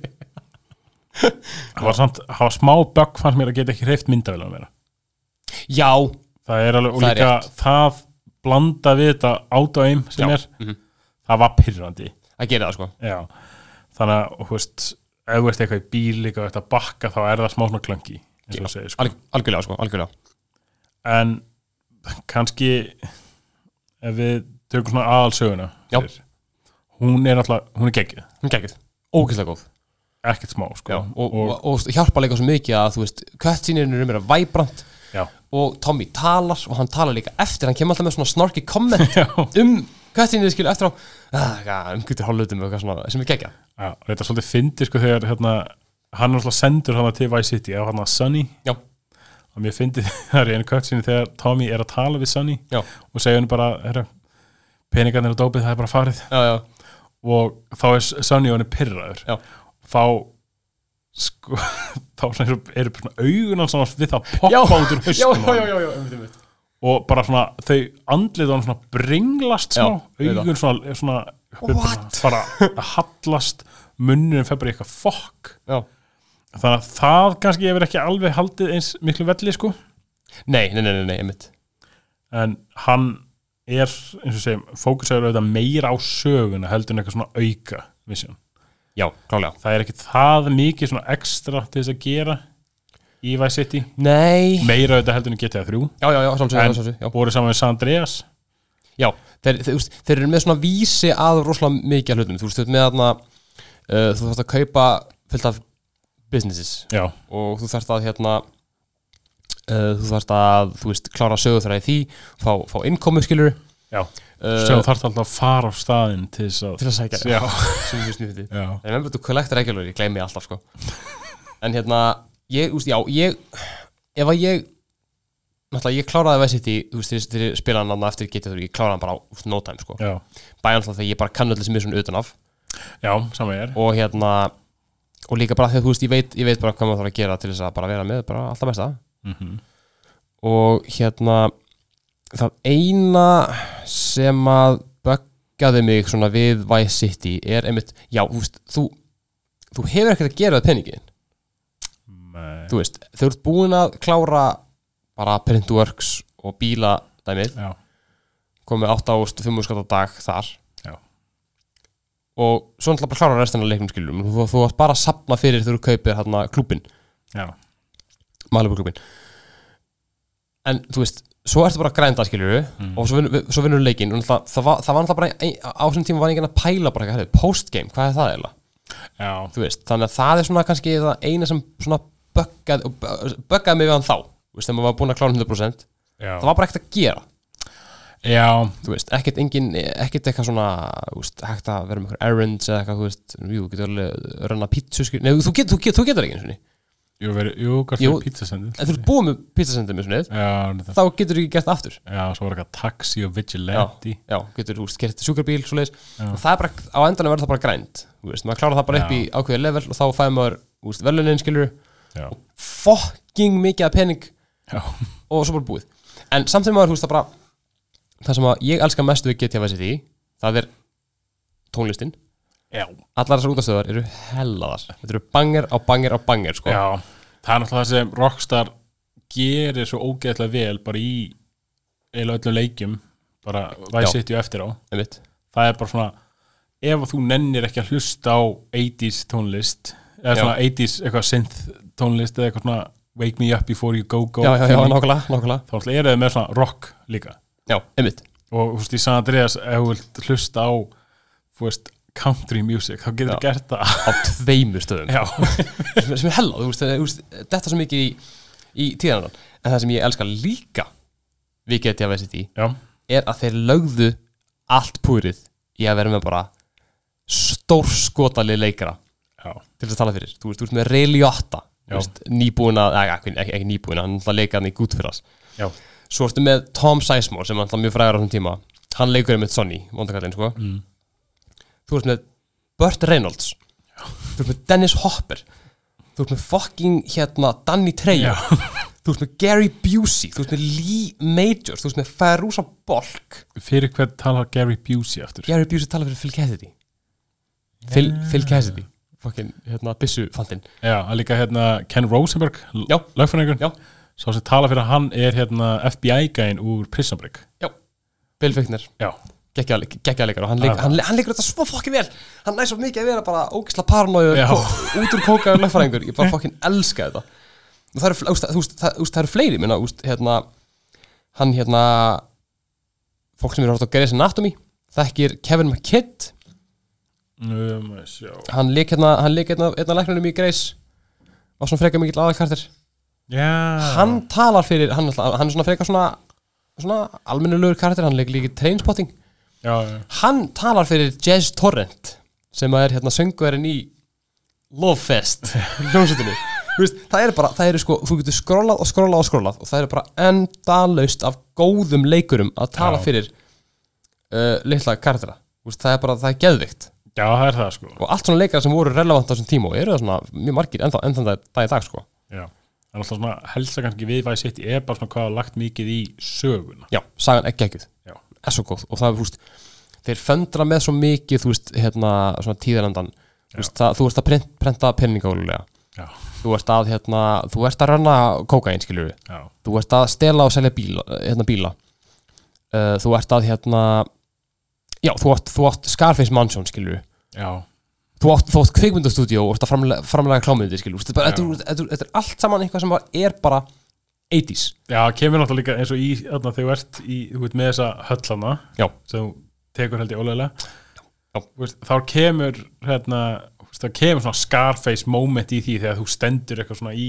Speaker 2: Það var samt það var smá bögg fannst mér að geta ekki hreift myndavél á mér
Speaker 1: já.
Speaker 2: það er alveg, og
Speaker 1: Það er
Speaker 2: líka það blanda við þetta auto-aim sem
Speaker 1: Já.
Speaker 2: er,
Speaker 1: Mhm.
Speaker 2: það var pyrrandi
Speaker 1: að gera það sko.
Speaker 2: Já, þannig að þú veist, ef þú ert eitthvað í bíl líka og ert að bakka þá er það smá svona klöngi eins og þú segir, sko.
Speaker 1: Alg, algjörlega sko, algjörlega.
Speaker 2: En kannski ef við tökum svona aðalsöguna fyrir, hún er alltaf, hún er geggið
Speaker 1: hún geggið, ógeðslega góð.
Speaker 2: Ekkert smá, sko.
Speaker 1: Já, og, og, og, hjálpa líka svo mikið að þú veist, cutsceneinu er meira væbrant
Speaker 2: já,
Speaker 1: og Tommy talar og hann talar líka eftir, hann kemur alltaf með svona snarky comment
Speaker 2: já,
Speaker 1: um cutsceneinu skilur eftir á. Ah, umgjutur hálflutum og eitthvað svona sem er geggjað.
Speaker 2: Já, og þetta er svolítið fyndi sko þegar hérna, hann er alltaf sendur hann til Vice City, á hann að Sunny.
Speaker 1: Já,
Speaker 2: og mér fyndi það er einu kvöld sinni þegar Tommy er að tala við Sunny
Speaker 1: já,
Speaker 2: og segja henni bara, herra peningarnir og dópið, það er bara farið.
Speaker 1: Já, já,
Speaker 2: og þá er Sunny og hann er pyrraður
Speaker 1: Já.
Speaker 2: þá sko, þá eru, svona við það
Speaker 1: já,
Speaker 2: poppa út úr
Speaker 1: já,
Speaker 2: haustum á
Speaker 1: já,
Speaker 2: honum.
Speaker 1: já, já, einmitt, einmitt.
Speaker 2: Og bara svona þau andlið hann svona bringlast smá, augun svona, svona fara að hallast munnin fer bara í eitthvað fokk. Þannig að það kannski hefur ekki alveg haldið eins miklu velli sko.
Speaker 1: Nei, nei, nei, nei, nei, einmitt.
Speaker 2: En hann er eins og segjum, fókusaður auðvitað meira á söguna heldur en eitthvað svona auka vision.
Speaker 1: já, klálega.
Speaker 2: Það er ekki það mikið svona ekstra til þess að gera í Vice City?
Speaker 1: Nei,
Speaker 2: meira auðvitað heldur en GTA 3
Speaker 1: já, já, já, sálsög,
Speaker 2: En- voru saman með San Andreas?
Speaker 1: Já, þeir, þeir, þeir, þeir eru með svona vísi að rosalega mikið hlutum. Þú veist, þú ert með þarna uh, Þú þarfst að kaupa fullt af businesses.
Speaker 2: Já,
Speaker 1: og þú þarfst að hérna uh, þú þarfst að, þú veist, klára sögur þeirra í því fá, fá innkomu skilur
Speaker 2: já,
Speaker 1: uh,
Speaker 2: sem þarf alltaf að fara á staðinn til þess að
Speaker 1: til að sækja
Speaker 2: já,
Speaker 1: ég snýði því
Speaker 2: já,
Speaker 1: En remember to collect regular, ég gleymi alltaf sko. En hérna, ég, úst, já, ég Ef að ég Náttúrulega, ég kláraði Vice City Þú veist, þegar- ég spilaði hann eftir GTA 3 Ég kláraði hann bara á no time, sko. Bæði alltaf þegar ég bara kann öll þessi missun utan af.
Speaker 2: Já, sama er.
Speaker 1: Og hérna Og líka bara þegar, þú veist, ég veit, ég veit bara hvað maður þarf að gera Til þess að bara vera með, bara alltaf besta.
Speaker 2: Mm
Speaker 1: Og hérna Það eina sem að Böggaði mig svona við Vice City Er einmitt, já, þú veist, þú Þú hefur ekkert að gera það peningin þú veist, þau ert búin að klára bara printworks og bíla dæmið, komið 8 ást 5 skatt á dag þar.
Speaker 2: Já.
Speaker 1: og svo náttúrulega bara klára restina leiknum skilum, þú, þú varst bara að sapna fyrir þegar þú kaupir hérna Malibu klúbin en þú veist, svo ertu bara að grænda skilur og svo vinnur, svo vinnur leikinn og það var, það var náttúrulega bara ein, á þessum tíma var enginn að pæla bara eitthvað, postgame, hvað er það eiginlega?
Speaker 2: Já,
Speaker 1: þú veist, þannig að það er svona kannski það eina sem svona böggaði böggaði mig við hann þá, veist, þegar maður var búin að klára 100%
Speaker 2: já,
Speaker 1: það var bara ekkert að gera.
Speaker 2: Já,
Speaker 1: þú veist, ekkert engin, ekkert eitthvað svona þú veist, hægt að vera með eitthvað errands eða eitthvað, þú veist, jú, getur alveg rönna pítsu, skil, nei, þú, get, þú, get, þú getur ekki eins og ný,
Speaker 2: jú, veri, jú, kannski pítsasendið
Speaker 1: ef þú ert búið með nið,
Speaker 2: já, það,
Speaker 1: þá getur þú ekki gert aftur.
Speaker 2: Já, svo var eitthvað taxi og vigilante.
Speaker 1: já, getur, þú veist, gert sjúkarbíl, svo leiðis
Speaker 2: Já.
Speaker 1: og það er bara, á endanum verður það bara grænt þú veist, maður klárar það bara upp
Speaker 2: Já.
Speaker 1: í ákveðið level og þá fæði maður, þú veist, velunin, skilur
Speaker 2: já,
Speaker 1: fucking mikið af pening
Speaker 2: já,
Speaker 1: og svo bara búið en samt sem maður, þú veist, það bara það sem að ég elska mestu við GTA Vice City það er tónlistin
Speaker 2: já,
Speaker 1: allar þessar útastöðar eru hellaðar þetta eru banger á banger á banger sko.
Speaker 2: já það er náttúrulega það sem Rockstar gerir svo ógeðslega vel bara í eiginlega öllum leikjum bara
Speaker 1: Já.
Speaker 2: Vice City og eftir á
Speaker 1: einmitt.
Speaker 2: það er bara svona ef þú nennir ekki að hlusta á 80s tónlist eða
Speaker 1: Já.
Speaker 2: svona 80s eitthvað synth tónlist eða eitthvað svona wake me up before you go go
Speaker 1: já, já, já, nákvæmlega, nákvæmlega.
Speaker 2: Þá ætla er það með svona rock líka.
Speaker 1: Já, einmitt.
Speaker 2: Og þú veist í San Andreas ef þú vilt hlusta á þú veist country music þá getur það gert það.
Speaker 1: Á tveimur stöðum. Sem, sem er hella, þú veist, veist þetta svo mikið í, í tíðanan en það sem ég elska líka við GTA Vice City
Speaker 2: já,
Speaker 1: er að þeir lögðu allt púrið í að vera með bara stórskotalið leikara
Speaker 2: já,
Speaker 1: til þess að tala fyrir. Þú veist, þú veist með Ray Liotta
Speaker 2: Já.
Speaker 1: veist, nýbúina, ekki, ekki, nýbúina hann ætla að leika hann í
Speaker 2: já,
Speaker 1: svo ertu með Tom Sizemore sem er mjög fræður á þessum tíma. Hann leikur með Sonny, vondakallin sko.
Speaker 2: Mm.
Speaker 1: þú ert með Burt Reynolds. Þú ert með Dennis Hopper. Þú ert með fucking hérna Danny Trejo.
Speaker 2: Já.
Speaker 1: þú ert með Gary Busey. Þú ert með Lee Majors. Þú ert með Farousa Bolk
Speaker 2: fyrir hvern talar Gary Busey aftur?
Speaker 1: Gary Busey tala fyrir Phil Cassidy. Phil, Phil Cassidy fucking hérna Bissu fandinn
Speaker 2: já, að líka hérna Ken Rosenberg
Speaker 1: Já.
Speaker 2: lögfræðingur.
Speaker 1: Já.
Speaker 2: sá sem tala fyrir hann er hérna FBI-gæin úr Prison Break.
Speaker 1: Bill Fickner.
Speaker 2: Já,
Speaker 1: geggjaðleikar og hann, leik,
Speaker 2: Já.
Speaker 1: hann, hann leikur þetta svo fokkin vel. Hann næst svo mikið að vera bara ógisla
Speaker 2: Já.
Speaker 1: kó- út úr kókaður lögfræðingur. Ég bara fokkin elska þetta. Og það eru, þú veist, það, þú veist, eru fleiri minna, úst, hérna, hann hérna fólk sem eru hótt á Grey's Anatomy þekkir Kevin McKidd
Speaker 2: um,
Speaker 1: hann leik hérna, hann leik hérna, hérna læknunum í Grey's. Og svona frekar mikill aðalkartir
Speaker 2: já,
Speaker 1: hann talar fyrir, hann, hann er svona frekar svona svona almennulegur karakter, hann leik líka í Trainspotting.
Speaker 2: Já, já,
Speaker 1: hann talar fyrir Jazz Torrent sem er hérna söngverðin í Lovefest hljómsveitinni. Þú veist, það er bara, það eru sko, þú getur skrollað og skrollað og skrollað og það eru bara endalaust af góðum leikurum að tala
Speaker 2: Já.
Speaker 1: fyrir uh, litla veist, það er bara, það er geðvikt
Speaker 2: já, það er það sko.
Speaker 1: Og allt svona leikara sem voru relevant á þessum tíma og eru það svona mjög margir ennþá, ennþá dag í dag sko.
Speaker 2: Já, en alltaf svona helsa kannski við Vice City er bara svona hvað er lagt mikið í söguna.
Speaker 1: Já, sagan er geggjuð,
Speaker 2: Já.
Speaker 1: er svo góð. Og það er, þú veist, þeir föndra með svo mikið, þú veist, hérna, svona tíðarandan þú veist, það, þú ert að prent, prenta penningálulega
Speaker 2: já,
Speaker 1: þú ert að, hérna, þú ert að ranna kókain, skilur við,
Speaker 2: já,
Speaker 1: þú ert að stela og selja bíla, hérna bíla. Uh, þú ert að, hérna já, þú átt, þú átt Scarface Mansion, við
Speaker 2: já,
Speaker 1: þú átt, þú átt kvikmyndastúdíó og ert að framlega, framlega klámyndir, skilur. Þetta er bara- þetta er- þetta er- allt saman eitthvað sem er bara 80s,
Speaker 2: já, kemur náttúrulega líka eins og í þarna þegar þú ert í, þú veit, með þessa höllana
Speaker 1: Já.
Speaker 2: sem þú tekur held ég ólega þá kemur hérna, þá kemur svona Scarface moment í því þegar þú stendur eitthvað svona í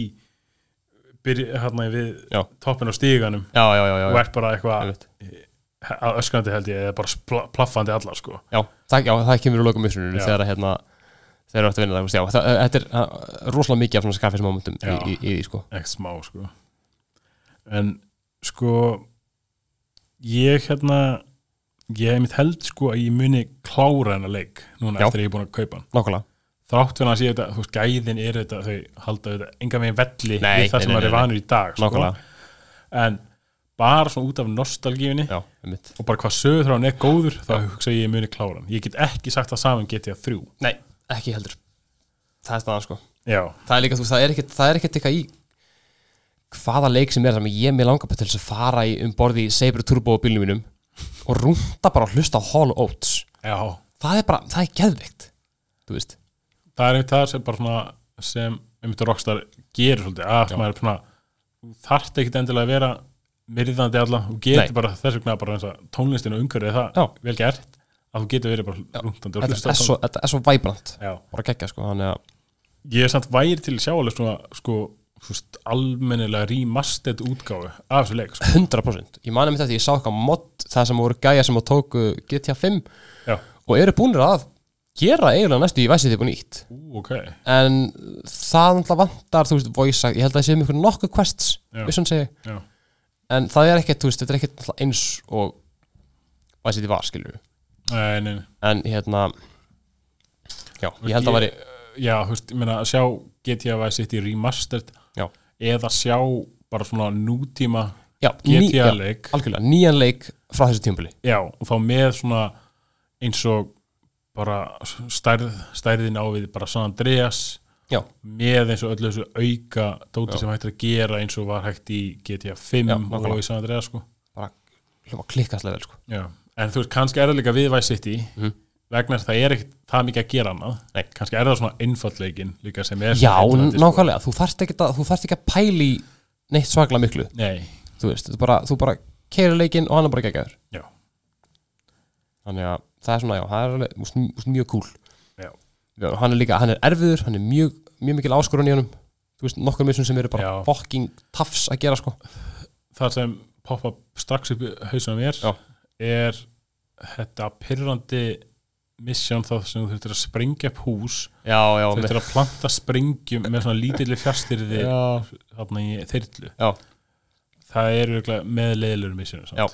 Speaker 2: byrja hérna við toppin á stíganum
Speaker 1: já, já,
Speaker 2: og ert bara eitthvað Öskrandi held ég, eða bara plaffandi allar sko.
Speaker 1: Já, það, já, það kemur úr lokum missuninu
Speaker 2: Já.
Speaker 1: þegar að, hérna þegar þú ert að vinna það, þú veist, já, það, þetta er rosalega mikið af svona Scarface momentum í, í, í, því, sko.
Speaker 2: Ekkert smá sko. En sko ég hérna ég hef mitt held sko að ég muni klára hennar leik núna
Speaker 1: Já.
Speaker 2: eftir að ég er búin að kaupa hann.
Speaker 1: Nákvæmlega,
Speaker 2: þrátt fyrir að sé þetta, þú veist, gæðin er þetta þau halda þetta enga megin velli
Speaker 1: Nei,
Speaker 2: við það sem maður er vanur í dag sko. en bara svona út af nostalgífinni
Speaker 1: já,
Speaker 2: og bara hvað sögur hann er góður þá hugsa ég að ég muni klára hann. Ég get ekki sagt það saman GTA 3
Speaker 1: Nei, ekki heldur. Það er staðan sko.
Speaker 2: Já,
Speaker 1: Það er líka, þú það er ekkert, það er ekkert eitthvað í hvaða leik sem er sem ég mér langar til þess að fara í um borði í Sabre Turbo á bílnum mínum og rúnda bara að hlusta á Hall Oates.
Speaker 2: Já.
Speaker 1: Það er bara, það er geðvikt Þú veist,
Speaker 2: það er einmitt það sem bara svona sem einmitt Rockstar gerir svolítið að maður er svona þarft ekkit endilega að vera myrðandi alla, þú getur bara þess vegna bara eins og tónlistinu umhverfið það
Speaker 1: Já.
Speaker 2: vel gert, að þú getur verið bara rúntandi og
Speaker 1: þetta
Speaker 2: á
Speaker 1: er svo, þetta er svo væbrant
Speaker 2: Já.
Speaker 1: bara geggja sko þannig að
Speaker 2: Ég er samt væri til að sjá alveg svona sko, veist, almennilega remastered útgáfu af þessu leik sko.
Speaker 1: 100% ég mani mitt eftir, ég sá eitthvað mod það sem voru gæja sem að tóku GTA 5
Speaker 2: Já,
Speaker 1: og eru búinir að gera eiginlega næstu í væsið upp og nýtt.
Speaker 2: Ú, ok.
Speaker 1: En það vantar þú veist, voice, ég held að það séum ykkur nokkuð quests
Speaker 2: Já.
Speaker 1: vissun segi,
Speaker 2: Já,
Speaker 1: en það er ekkert þú veist, þetta er ekkert eins og væsið var, skilur við
Speaker 2: nei, nei, nei.
Speaker 1: En hérna já, ég held að væri
Speaker 2: Já, þú veist, ég meina að sjá GTA Vice City remastered
Speaker 1: já,
Speaker 2: eða sjá bara svona nútíma
Speaker 1: já, ný, já,
Speaker 2: leik.
Speaker 1: algjörlega, nýjan leik frá þessu tímpili
Speaker 2: Já, og þá með svona eins og bara stærð, stærðin á við bara San Andreas
Speaker 1: já,
Speaker 2: með eins og öllu þessu auka dóti
Speaker 1: Já.
Speaker 2: sem hægt er að gera eins og var hægt í GTA 5
Speaker 1: Já,
Speaker 2: og
Speaker 1: nákvæmlega.
Speaker 2: í San Andreas sko.
Speaker 1: bara klikkastlega sko
Speaker 2: en þú veist, kannski er það líka við Vice City
Speaker 1: Mhm.
Speaker 2: vegna að það er ekkert það mikið að gera annað
Speaker 1: Nei.
Speaker 2: kannski er það svona einfallleikin líka sem er
Speaker 1: já,
Speaker 2: heillandi, sko.
Speaker 1: nákvæmlega, þú þarft ekki að ekki að pæli neitt svaklega miklu
Speaker 2: Nei,
Speaker 1: þú veist, þú bara, bara keirir leikinn og hann er bara geggjaður
Speaker 2: já,
Speaker 1: þannig að það er svona, já, það er mjög cool
Speaker 2: já,
Speaker 1: já, hann er líka, hann er erfiður, hann er mjög mjög mikil áskorun í honum þú veist, nokkur missum sem eru bara
Speaker 2: Já.
Speaker 1: fucking tafs að gera sko
Speaker 2: það sem poppa strax upp í hausunum mér
Speaker 1: Já.
Speaker 2: er þetta pyrrandi mission þá sem þú þurftir að sprengja upp hús
Speaker 1: já, já,
Speaker 2: þú þurftir að planta sprengjum með svona lítilli fjastyrði
Speaker 1: já,
Speaker 2: þarna í þyrlu
Speaker 1: já.
Speaker 2: það er örugglega með leiðilegur mission
Speaker 1: Já.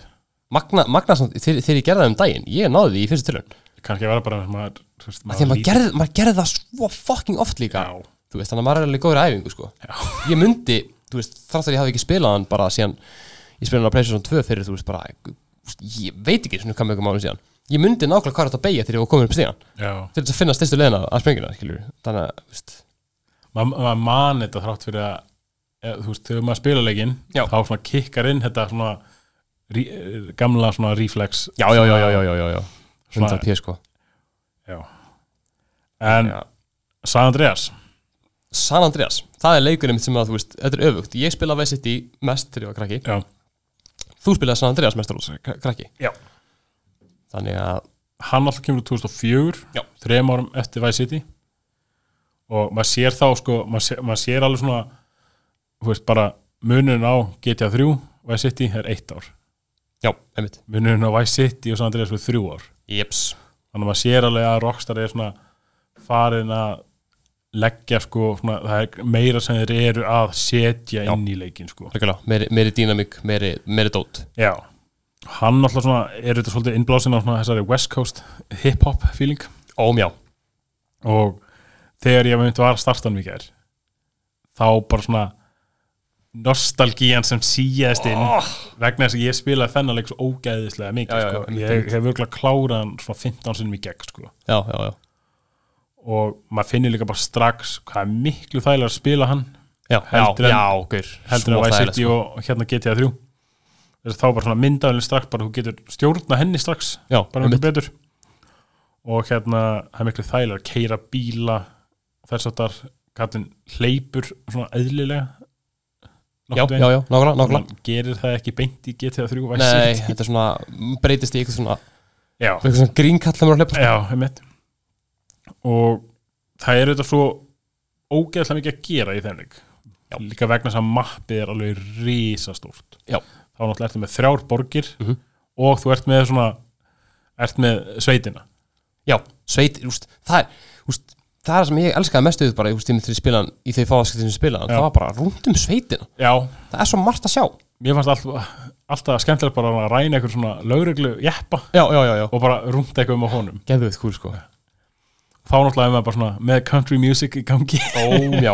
Speaker 1: Magna, magna samt, þegar, þegar ég gerði það um daginn ég náði því í fyrstu tilhörn
Speaker 2: kannski að vera bara maður, veist,
Speaker 1: að maður gerði, maður gerði það svo fucking oft líka.
Speaker 2: Já,
Speaker 1: þú veist, þannig að maður er alveg góður í æfingu sko. ég myndi, þú veist, þrátt að ég hafi ekki spilað hann bara síðan, ég spilaði hann á PlayStation 2 fyrir, þú veist, bara ég veit ekki svona hvað mjög mánu síðan. Ég myndi nákvæmlega hvað þetta að beigja þegar ég var komin upp stíðan til þess að finna styrstu leðina að sprengina, skilur þannig að, þú veist,
Speaker 2: Ma, maður man þetta þrátt fyrir að eða, þú veist, þegar maður spila leikinn
Speaker 1: Já.
Speaker 2: þá svona kikkar inn þetta svona gamla svona reflex.
Speaker 1: Já, já, já, já, já, já, já, 100 p, sko.
Speaker 2: Já. en
Speaker 1: Já.
Speaker 2: San Andreas?
Speaker 1: San Andreas, það er leikurinn mitt sem að, þú veist, þetta er öfugt. Ég spilaði Vice City mest þegar ég var krakki.
Speaker 2: Já,
Speaker 1: þú spilaði San Andreas mestar út krakki?
Speaker 2: Já.
Speaker 1: þannig að,
Speaker 2: hann alltaf kemur úr 2004
Speaker 1: Já.
Speaker 2: þrejum árum eftir Vice City. Og maður sér þá sko, maður sér, maður sér alveg svona þú veist bara munurinn á GTA 3 Vice City er eitt ár
Speaker 1: já, einmitt.
Speaker 2: Munurinn á Vice City og San Andreas er þrjú ár.
Speaker 1: Jeps,
Speaker 2: þannig að maður sér alveg að Rockstar er svona farin að leggja sko, svona, það er meira sem þeir eru að setja
Speaker 1: Já.
Speaker 2: inn í leikin sko.
Speaker 1: Algjörlega, meiri, meiri dýnamík, meiri, meiri dót.
Speaker 2: Já, hann alltaf svona er þetta svolítið innblásin á svona þessari West Coast hip-hop feeling.
Speaker 1: Ómjá,
Speaker 2: og þegar ég myndi var að starta hann mikið er þá bara svona nostalgían sem síjaðist inn vegna þess að ég spilaði þennan leik svo ógæðislega mikið
Speaker 1: Já, já, já,
Speaker 2: sko.
Speaker 1: einmitt,
Speaker 2: ég hef virkulega klárað hann svona 15 sinnum í gegn sko.
Speaker 1: já, já, já.
Speaker 2: Og maður finnir líka bara strax hvað er miklu þægilega að spila hann
Speaker 1: Já,
Speaker 2: Heldur
Speaker 1: já,
Speaker 2: en-
Speaker 1: já,
Speaker 2: heldur en að Vice
Speaker 1: þægilegt,
Speaker 2: City
Speaker 1: sko.
Speaker 2: og hérna GTA 3 þess að þá bara svona myndaðalinn strax bara þú getur stjórna henni strax
Speaker 1: Já,
Speaker 2: bara miklu betur. Og hérna það er miklu þægilega að keira bíla þess að þar hleypur svona eðlilega
Speaker 1: já, já, já, nákvæmlega, nákvæmlega.
Speaker 2: Gerir það ekki beint í GTA 3 Vice
Speaker 1: Nei, þetta er svona, breytist í eitthvað svona eitthvað svona grínkall að hlaupa.
Speaker 2: Já, einmitt. Og það er auðvitað svo ógeðslega mikið að gera í
Speaker 1: Já.
Speaker 2: líka vegna þess að mappið er alveg risastórt.
Speaker 1: Já.
Speaker 2: þá náttúrulega ertu með þrjár borgir
Speaker 1: Mhm.
Speaker 2: og þú ert með svona ert með sveitina.
Speaker 1: Já, sveit, úst, það er það er það sem ég elskaði mestu við bara í þegar spilaðan, í þegar fáðaskiptin sem spilaðan
Speaker 2: Já.
Speaker 1: það var bara rúnd um sveitina.
Speaker 2: Já,
Speaker 1: það er svo margt að sjá.
Speaker 2: Mér fannst alltaf, alltaf skemmtilegt bara að ræna eitthvað svona lögreglu jeppa
Speaker 1: Já, já, já, já,
Speaker 2: og bara rúnda eitthvað um á honum.
Speaker 1: Geðu við kúl sko.
Speaker 2: Þá náttúrulega er maður bara svona með country music í gangi.
Speaker 1: Ómjá,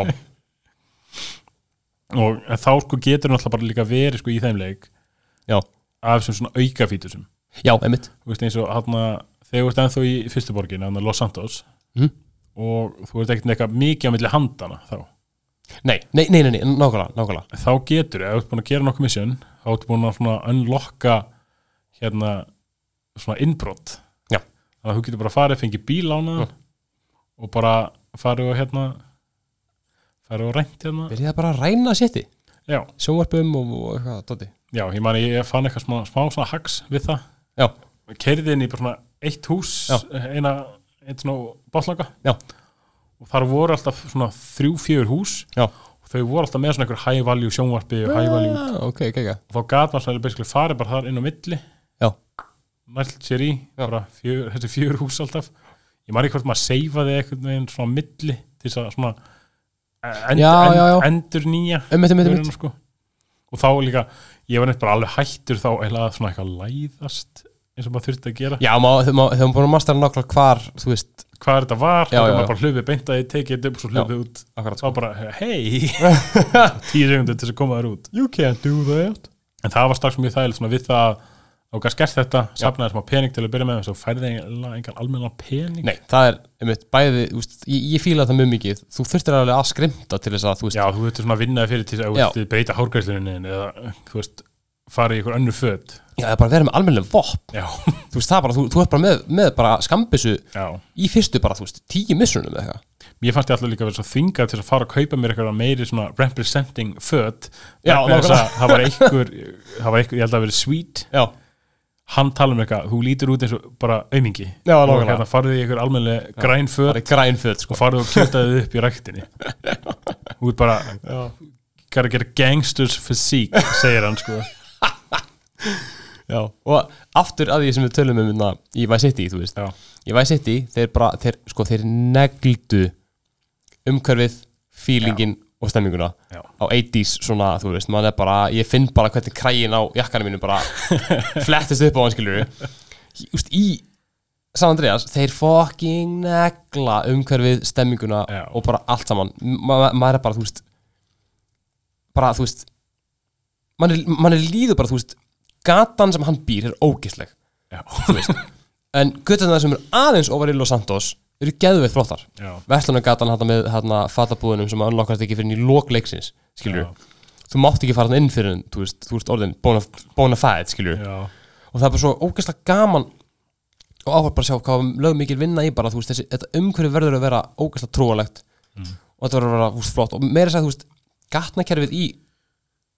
Speaker 2: og þá sko getur náttúrulega bara líka verið sko í þeim leik
Speaker 1: já,
Speaker 2: af svona aukafítusum.
Speaker 1: Já, einmitt.
Speaker 2: Þú þegar þú ert ennþá í fyrstu borgin, hann Los Santos
Speaker 1: Mhm.
Speaker 2: Og þú ert ekkert eitthvað mikið á milli handana þá
Speaker 1: Nei, nei, nei, nei, nei nákvæmlega, nákvæmlega
Speaker 2: þá getur, ef þú ert búin að gera nokkuð mission þá ertu búin að svona unlocka hérna svona innbrott
Speaker 1: Já.
Speaker 2: þannig að þú getur bara farið, fengið bíl á hana
Speaker 1: Mm.
Speaker 2: og bara farið og hérna farið og reynt hérna
Speaker 1: Byrjaði bara að ræna sétti
Speaker 2: já,
Speaker 1: Sjónvarpum og, og eitthvað, Dóti
Speaker 2: já, ég man ég fann eitthvað smá, smá svona hags við það
Speaker 1: Já.
Speaker 2: keirði inn í bara svona eitt hús
Speaker 1: Já.
Speaker 2: eina, eitt svona botlanga
Speaker 1: Já.
Speaker 2: og þar voru alltaf svona þrjú, fjör hús.
Speaker 1: Já.
Speaker 2: og þau voru alltaf með svona einhver high value sjónvarpi og high value.
Speaker 1: Ah, ok, ok, ok.
Speaker 2: Og þá gat maður svona farið bara þar inn á milli. Nælt sér í fjör, þessi fjör hús alltaf. Ég maður ekki hvort maður seifaði eitthvað veginn svona á milli til þess að svona end,
Speaker 1: Já, já, já.
Speaker 2: endur nýja
Speaker 1: um þetta, um þetta,
Speaker 2: vöruna, sko. og þá líka ég var neitt bara alveg hættur þá eða svona eitthvað læðast eins og maður þurfti að gera.
Speaker 1: Já, má- þegar maður þegar maður búin að mastera nákvæmlega hvar, þú veist,
Speaker 2: hvað þetta var,
Speaker 1: Já, já,
Speaker 2: var
Speaker 1: já.
Speaker 2: bara hlupið beintaði, tekið þetta upp og svo hlupið út.
Speaker 1: akkurat
Speaker 2: þá bara, hei tíu sekundur til þess að koma þær út.
Speaker 1: You can't do that.
Speaker 2: En það var strax mjög þægilegt svona við það að gæst gert þetta, safnaði smá pening til að byrja með þess að færði eiginlega engan almenna pening.
Speaker 1: Nei, það er, einmitt, bæði, þú veist, ég, ég fíla það mjög mikið. Þú þurftir alveg að skrimta til þess að, þú veist
Speaker 2: Já, þú veitur svona að vinnaði fyrir til þess að
Speaker 1: Já.
Speaker 2: þú veist, breyta hárgræsluninni eða, þú veist, fara í ykkur önnur föt.
Speaker 1: Já, það er bara að vera með almennilega vopp. Þú veist, það bara, þú, þú ert bara með, með bara skambissu
Speaker 2: já.
Speaker 1: í fyrstu bara, þú veist, tíu missunum eða eitthvað.
Speaker 2: Mér fannst ég alltaf líka að vera svo þingað til að fara að kaupa mér eitthvað meiri svona representing föt
Speaker 1: Já, nákvæmlega.
Speaker 2: að það var einhver það var einhver, ég held að það verið sweet.
Speaker 1: Já,
Speaker 2: hann tala um eitthvað, þú lítur út eins og bara aumingi.
Speaker 1: Já, nákvæmlega.
Speaker 2: hérna farðu í einhver almennileg græn föt
Speaker 1: bara græn föt, sko.
Speaker 2: farðu og gangsters physique? segir hann sko
Speaker 1: Já. og aftur að því sem við tölum um hérna í Vice City, þú veist
Speaker 2: Já.
Speaker 1: í Vice City, þeir bara, þeir, sko, þeir negldu umhverfið feelingin og stemminguna
Speaker 2: Já.
Speaker 1: á 80s svona, þú veist, maður er bara ég finn bara hvernig krægin á jakkanum mínu bara flettist upp á hann, skilur Just, í San Andreas, þeir fucking negla umhverfið, stemminguna
Speaker 2: Já.
Speaker 1: og bara allt saman Ma ma maður er bara, þú veist bara, þú veist mann er, man er líður bara, þú veist gatan sem hann býr er veist en göttunar sem eru aðeins ofar í Los Santos eru geðveitt flottar. Vestlunargatan hérna með hérna fatabúðunum sem unlockast ekki fyrir í lok leiksins skilur
Speaker 2: Já.
Speaker 1: þú mátt ekki fara hann inn fyrir hann þú þú veist orðin bona, bona
Speaker 2: Já.
Speaker 1: og það er bara svo ógeðslega gaman og áhverð bara að sjá hvað lög mikil vinna í bara veist, þessi, þetta umhverju verður að vera ógeðslega trúalegt
Speaker 2: Mm.
Speaker 1: og þetta verður að vera veist, flott og meira að þú veist, gatnakerfið í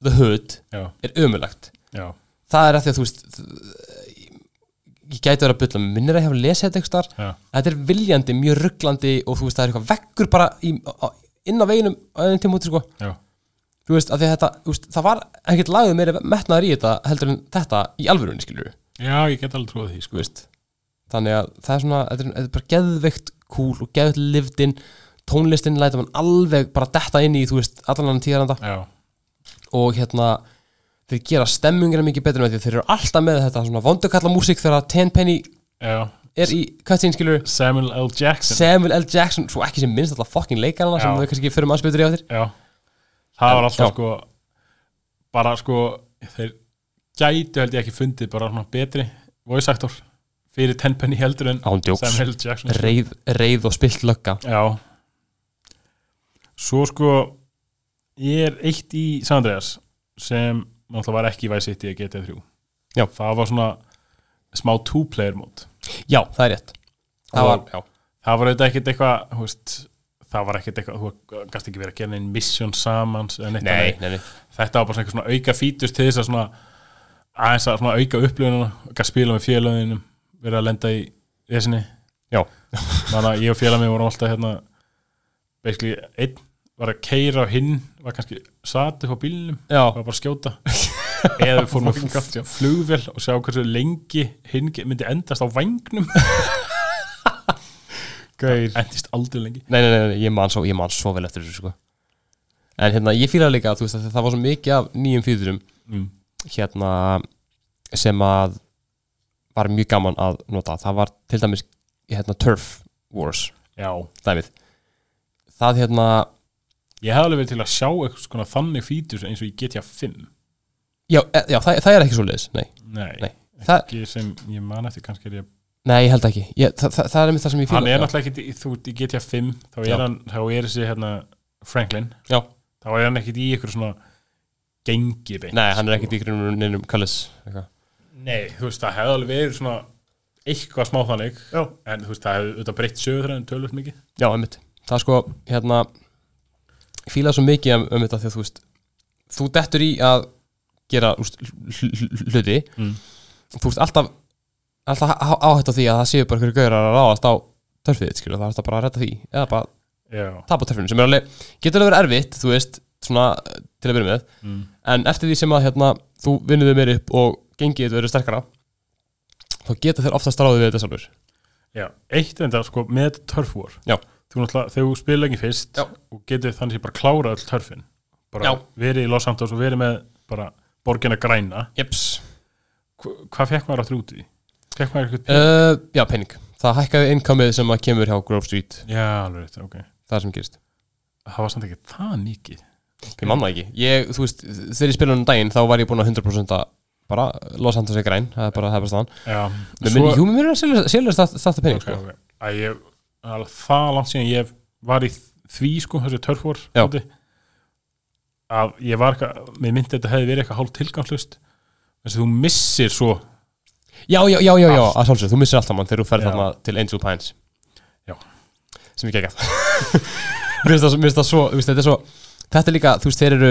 Speaker 1: The Hood
Speaker 2: Já.
Speaker 1: er ömulegt
Speaker 2: Já.
Speaker 1: Það er að því að þú veist ég gæti verið að bylla mig minnir að ég hef lesið þetta eitthvað
Speaker 2: Já.
Speaker 1: þetta er viljandi, mjög rugglandi og þú veist það er eitthvað vekkur bara í, á, inn á veginum á einn tímúti sko
Speaker 2: Já.
Speaker 1: þú veist að því að þetta, veist, það var ekkert lagið meiri metnaður í þetta heldur en þetta í alvörunni skilur
Speaker 2: Já, ég get alveg trúið því sko.
Speaker 1: þannig að það er svona, þetta er, þetta er bara geðveikt cool og geðveikt livdinn tónlistin læta mann alveg bara detta inn í þú veist, allan annan tíðaranda og hérna þeir gera stemmingina mikið betur með því þeir eru alltaf með þetta svona vondukalla músík þegar Tenpenny
Speaker 2: Já.
Speaker 1: er í cutscene skilur
Speaker 2: Samuel L. Jackson
Speaker 1: Samuel L. Jackson, svo ekki sem minnst alltaf fucking leikarana sem
Speaker 2: Já.
Speaker 1: við kannski fyrir maður spytur í á þér
Speaker 2: Já. Það var alltaf
Speaker 1: Já.
Speaker 2: sko bara sko þeir gætu held ég ekki fundið bara svona betri voice actor fyrir Tenpenny heldur en
Speaker 1: án djóks,
Speaker 2: Samuel L. Jackson
Speaker 1: reið, reið og spilt lögga
Speaker 2: Já Svo sko ég er eitt í San Andreas sem náttúrulega var ekki í Vice City að GTA 3
Speaker 1: Já.
Speaker 2: Það var svona smá two-player mót.
Speaker 1: Já, það er rétt. Það var, já,
Speaker 2: Það var auðvitað ekkert eitthvað veist, það var ekkert eitthvað þú gast ekki verið að gera einn mission samans
Speaker 1: nei, nei, nei.
Speaker 2: Þetta var bara svona auka fítus til þess að svona aðeins að svona auka upplöfununa gæst spila með félöginum verið að lenda í þessinni
Speaker 1: Já.
Speaker 2: þannig að ég og félagin vorum alltaf hérna basically einn var að keira og hinn var kannski sat upp á bílnum
Speaker 1: já,
Speaker 2: var bara að skjóta. Eða við fórum að flugvél og sjá hversu lengi hinn myndi endast á vangnum
Speaker 1: gauð
Speaker 2: endist aldrei lengi.
Speaker 1: Nei, nei, nei, ég man svo, ég man svo vel eftir þessu sko. En hérna, ég fílaði líka að veist að það var svo mikið af nýjum fýturum
Speaker 2: mm.
Speaker 1: hérna sem að var mjög gaman að nota. Það var til dæmis hérna Turf Wars
Speaker 2: já,
Speaker 1: dæmið. Það hérna,
Speaker 2: ég hef alveg verið til að sjá eitthvað svona þannig fítus eins og í GTA 5
Speaker 1: já, e, já það, það er ekki svo leiðis nei,
Speaker 2: nei,
Speaker 1: Nei. það,
Speaker 2: ekki sem ég man eftir kannski er ég
Speaker 1: nei, ég held ekki ég, það, það, það er einmitt það sem ég fíla
Speaker 2: hann er
Speaker 1: já.
Speaker 2: náttúrulega ekki, þú GTA 5 þá
Speaker 1: Já.
Speaker 2: er hann, þá er þessi hérna Franklin,
Speaker 1: Já.
Speaker 2: þá er hann ekkit í ykkur svona gengi beint
Speaker 1: nei, hann er ekkert í grunum neinum kallis
Speaker 2: nei, þú veist, það hefði alveg verið svona eitthvað smá þannig
Speaker 1: Já.
Speaker 2: en þú veist, það hefði auðvitað breytt sögur en
Speaker 1: það fílaði svo mikið um, um þetta því að þú veist þú dettur í að gera úst, hl- hl- hluti
Speaker 2: Mm.
Speaker 1: þú veist alltaf alltaf áhætt á því að það séu bara hverju gaurar að ráðast á törfið, skilur, það er alltaf bara að redda því eða bara
Speaker 2: Já,
Speaker 1: tapa törfinu sem er alveg, getur alveg verið erfitt, þú veist svona til að byrja með
Speaker 2: mm.
Speaker 1: en eftir því sem að hérna, þú vinnur þau meir upp og gengið þetta verið sterkara þá geta þeir oftast ráðið við þetta sjálfur
Speaker 2: já, eitt enda sko með Turf War
Speaker 1: Já.
Speaker 2: Þegar þú spila ekki fyrst
Speaker 1: Já.
Speaker 2: og getur þannig að bara klára öll törfin bara
Speaker 1: Já.
Speaker 2: verið í Los Santos og verið með bara borgina græna
Speaker 1: Jeps.
Speaker 2: Hva, hvað fekk maður áttur út í? Fekk maður eitthvað pening?
Speaker 1: Uh, já, penning, það hækkaði innkamið sem að kemur hjá Grove Street,
Speaker 2: Já, alveg rétt, ok
Speaker 1: það sem gerist
Speaker 2: Það var samt ekki það mikið
Speaker 1: Ég man það ekki, ég, þú veist, þegar ég spilaði um daginn þá var ég búin að 100% að bara Los Santos er græn, það er bara, það er bara staðan
Speaker 2: Já,
Speaker 1: Men svo... Jú, mér er að selja þetta penning,
Speaker 2: ok,
Speaker 1: sko
Speaker 2: ok. Æ, ég, það langt síðan ég var í því sko, þessu dóti, að ég var mér myndi þetta hefði verið eitthvað hálf tilgangslust þess að þú missir svo.
Speaker 1: Já, já, já, já, já, að sjálfsög, þú missir allt saman þegar þú ferð þarna til Angel Pines.
Speaker 2: Já.
Speaker 1: Sem ég geggjað. Mér finnst það- svo, þetta er svo Þetta er líka, þú veist, þeir eru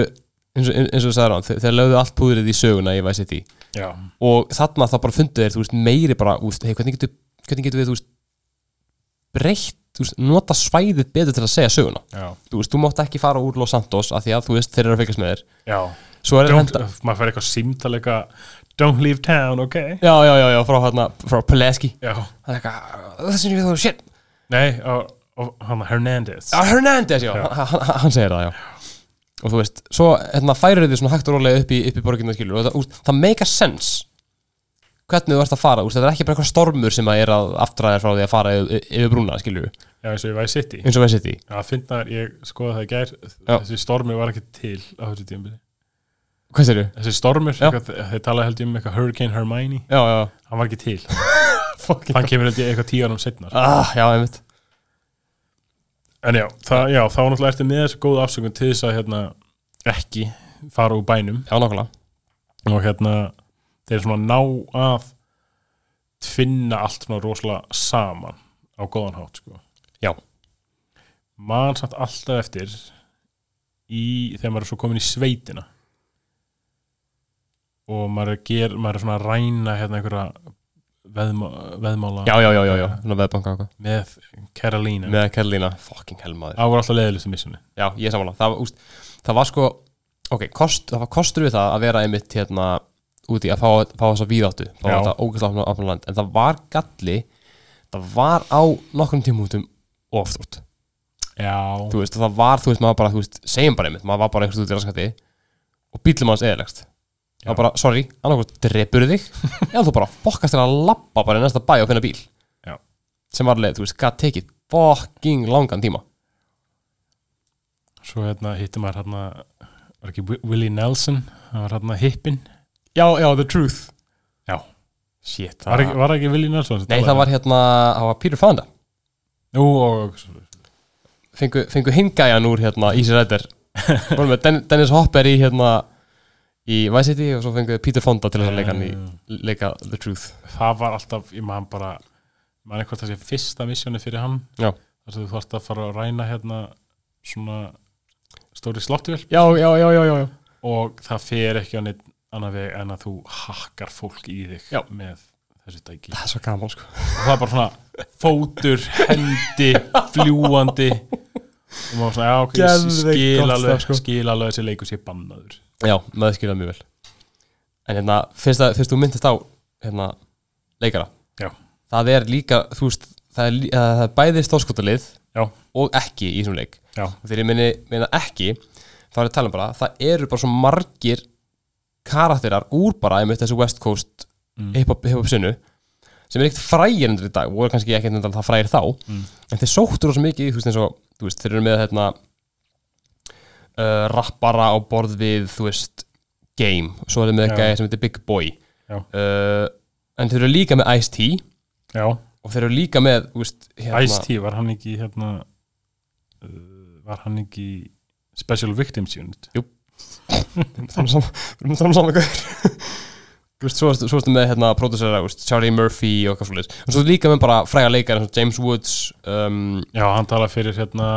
Speaker 1: eins og, eins og sagði ráðan, þeir, lögðu allt púðrið í söguna í Vice City.
Speaker 2: Já,
Speaker 1: og þarna þá bara fundu þeir, þú veist, meiri bara, þú veist, hey, hvernig getur hvernig getur við, þú veist breytt, veist, nota svæðið betur til að segja söguna,
Speaker 2: já,
Speaker 1: þú veist, þú mátt ekki fara úr Los Santos af því að, þú veist, þeir eru að fylgjast með þér.
Speaker 2: Maður fær eitthvað símtal eitthvað Don't leave town, ok?
Speaker 1: Já, já, já, já, frá hérna frá Pulaski, það er eitthvað það sem við þú, shit,
Speaker 2: nei, og, og hann Hernandez.
Speaker 1: Já, Hernandez, já. Hann, hann, segir það, já. Og þú veist, svo hérna, færir þið svona hægt og rólega upp í, í borginu og það, það make a sense hvernig þú ert að fara, úst, þetta er ekki bara eitthvað stormur sem að er að aftræða frá því að fara yfir, yfir brúna, skilur
Speaker 2: Já, eins og ég var í City.
Speaker 1: Eins og við sitt í
Speaker 2: Já, finnar, ég skoða það í gær. Þessi stormi var ekki til á þessu tímabili.
Speaker 1: Hvað sér þú?
Speaker 2: Þessi stormur, þeir tala held ég um eitthvað Hurricane Hermione.
Speaker 1: Já, já,
Speaker 2: Hann var ekki til. Hann kemur held ég eitthvað tíu árum setna
Speaker 1: ah, Já, einmitt.
Speaker 2: En já, það, já, þá náttúrulega ertu með þessu góða afsökun til þess að hérna, ekki fara úr bænum.
Speaker 1: Já, nákvæmlega.
Speaker 2: Og hérna þeir svona ná að tvinna allt svona rosalega saman á góðan hátt sko.
Speaker 1: Já.
Speaker 2: Man samt alltaf eftir í þegar maður er svo komin í sveitina. Og maður er, ger, maður er svona að ræna hérna einhverja veðmá, veðmála
Speaker 1: Já, já, já, já, veðbanka
Speaker 2: með Carolina
Speaker 1: Með Kerlína, fucking helmaður
Speaker 2: það voru alltaf leiðilegstu missunni
Speaker 1: Já, ég samanlega það, það var sko, ok, kost, það var kostur við það að vera einmitt hérna úti að fá, fá þessa víðáttu fá
Speaker 2: Já.
Speaker 1: þetta ógæslega áfram land. En það var galli það var á nokkrum tímútum ofþrótt
Speaker 2: Já,
Speaker 1: þú veist, það var, þú veist, maður bara, þú veist segjum bara einmitt, maður var bara einhvers út í raskati og bílum hans eðilegst það var bara, sorry, annarkvæmt drepur þig eða þú bara fokkast þér að lappa bara í næsta bæ og finna bíl.
Speaker 2: Já.
Speaker 1: sem var leið, þú veist, gat tekið fucking langan tíma.
Speaker 2: Svo hérna hittir maður hérna var ekki Wi- Willie Nelson hann var hérna hippin
Speaker 1: já, já, the truth
Speaker 2: Já.
Speaker 1: shit,
Speaker 2: var, ekki, var ekki Willie Nelson
Speaker 1: Nei,
Speaker 2: talaði?
Speaker 1: það var hérna, það var Peter Fonda
Speaker 2: Jú, og,
Speaker 1: Fengu, fengu hingæjan úr hérna Easy Rider Voru með Den Dennis Hopper í hérna í Vice City og svo fengu Peter Fonda til þess að leika hann í leika The Truth
Speaker 2: það var alltaf, ég man bara man eitthvað það sé fyrsta missjóni fyrir hann
Speaker 1: Já.
Speaker 2: þar sem þú þarfst að fara að ræna hérna svona stóri slottuvel
Speaker 1: Já, já, já, já, já, já.
Speaker 2: og það fer ekki á neitt annar veg en að þú hakkar fólk í þig
Speaker 1: Já.
Speaker 2: með þessu dæki
Speaker 1: Það er svo gaman sko
Speaker 2: og það er bara svona fótur, hendi, fljúandi og maður svona, já, ok,
Speaker 1: Geðveikt
Speaker 2: skil
Speaker 1: gott
Speaker 2: alveg,
Speaker 1: stöf, sko.
Speaker 2: skil alveg þessi leikur sé bannaður
Speaker 1: Já, maður skilja mjög vel En hérna, fyrst, að, fyrst þú myndist á hérna, leikara
Speaker 2: Já.
Speaker 1: Það er líka, þú veist það er, lí- það er bæði stóðskotalið
Speaker 2: Já.
Speaker 1: og ekki í þessum leik
Speaker 2: Já.
Speaker 1: og þegar ég minni, minna ekki þá er ég að tala um bara, það eru bara svo margir karakterar úr bara einmitt þessu West Coast
Speaker 2: Mm.
Speaker 1: hip-hop hip sinnu sem er ekkert frægir endur í dag voru kannski ekki endur það frægir þá
Speaker 2: Mm.
Speaker 1: en þeir sóttur svo mikið þú veist, eins og þú veist, þeir eru með hérna uh, rappara á borð við þú veist, Game svo er þeir með gæði sem heitir Big Boy. Uh, en þeir eru líka með Ice-T. Og þeir eru líka með þú veist, hérna,
Speaker 2: Ice-T, var hann ekki hérna uh, var hann ekki Special Victims Unit?
Speaker 1: Saman við erum þannig saman svo ertu með hérna pródusera, Charlie Murphy og eitthvað svolítið og svo líka með bara fræga leikar eins og James Woods um,
Speaker 2: Já, hann tala fyrir hérna,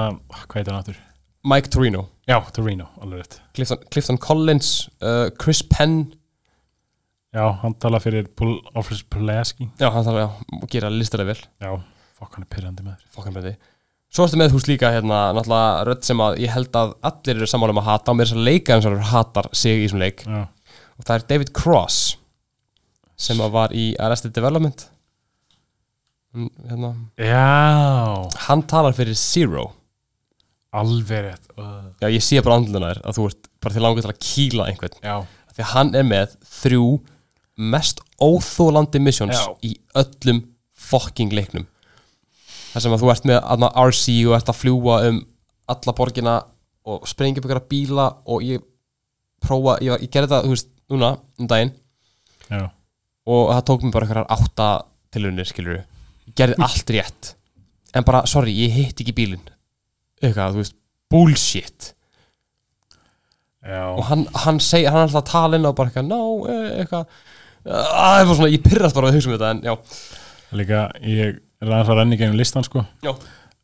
Speaker 2: hvað heitir hann aftur?
Speaker 1: Mike Torino.
Speaker 2: Já, Torino, alveg rétt.
Speaker 1: Clifton, Clifton Collins uh, Chris Penn.
Speaker 2: Já, hann tala fyrir Office Pulaski.
Speaker 1: Já, hann að já, gera listaði vel.
Speaker 2: Já, fokk hann er pyrrandi með þér
Speaker 1: Fokkan breyti Svo ertu með hús líka hérna Náttúrulega rödd sem að ég held að allir eru sammála um að hata og mér er þess að leika eins og hatar sig í þessum leik.
Speaker 2: Já,
Speaker 1: og það er David Cross sem að var í Arrested Development. Hann, hérna,
Speaker 2: Já.
Speaker 1: Hann talar fyrir Zero.
Speaker 2: Alveg rétt. Uh.
Speaker 1: Já, ég sé bara andluna þér að þú ert bara til langur til að kýla einhvern.
Speaker 2: Já,
Speaker 1: því að hann er með þrjú mest óþólandi missions
Speaker 2: Já.
Speaker 1: í öllum fucking leiknum þar sem að þú ert með aðna RC og ert að fljúa um alla borgina og sprengja upp ykkur bíla og ég prófa, ég, ég gerði þetta, þú veist, núna um daginn.
Speaker 2: Já,
Speaker 1: og það tók mér bara einhverjar átta tilunir, skilur ég gerði allt rétt. En bara, sorry, ég hitt ekki bílinn. Eitthvað, þú veist, bullshit.
Speaker 2: Já.
Speaker 1: Og hann, hann segi, hann er alltaf að tala inn og bara eitthvað, no, eh, eitthvað. Að það var svona, ég pyrrast bara að hugsa um þetta en já,
Speaker 2: Líka, ég er aðeins að renni gegnum listan sko.
Speaker 1: Já,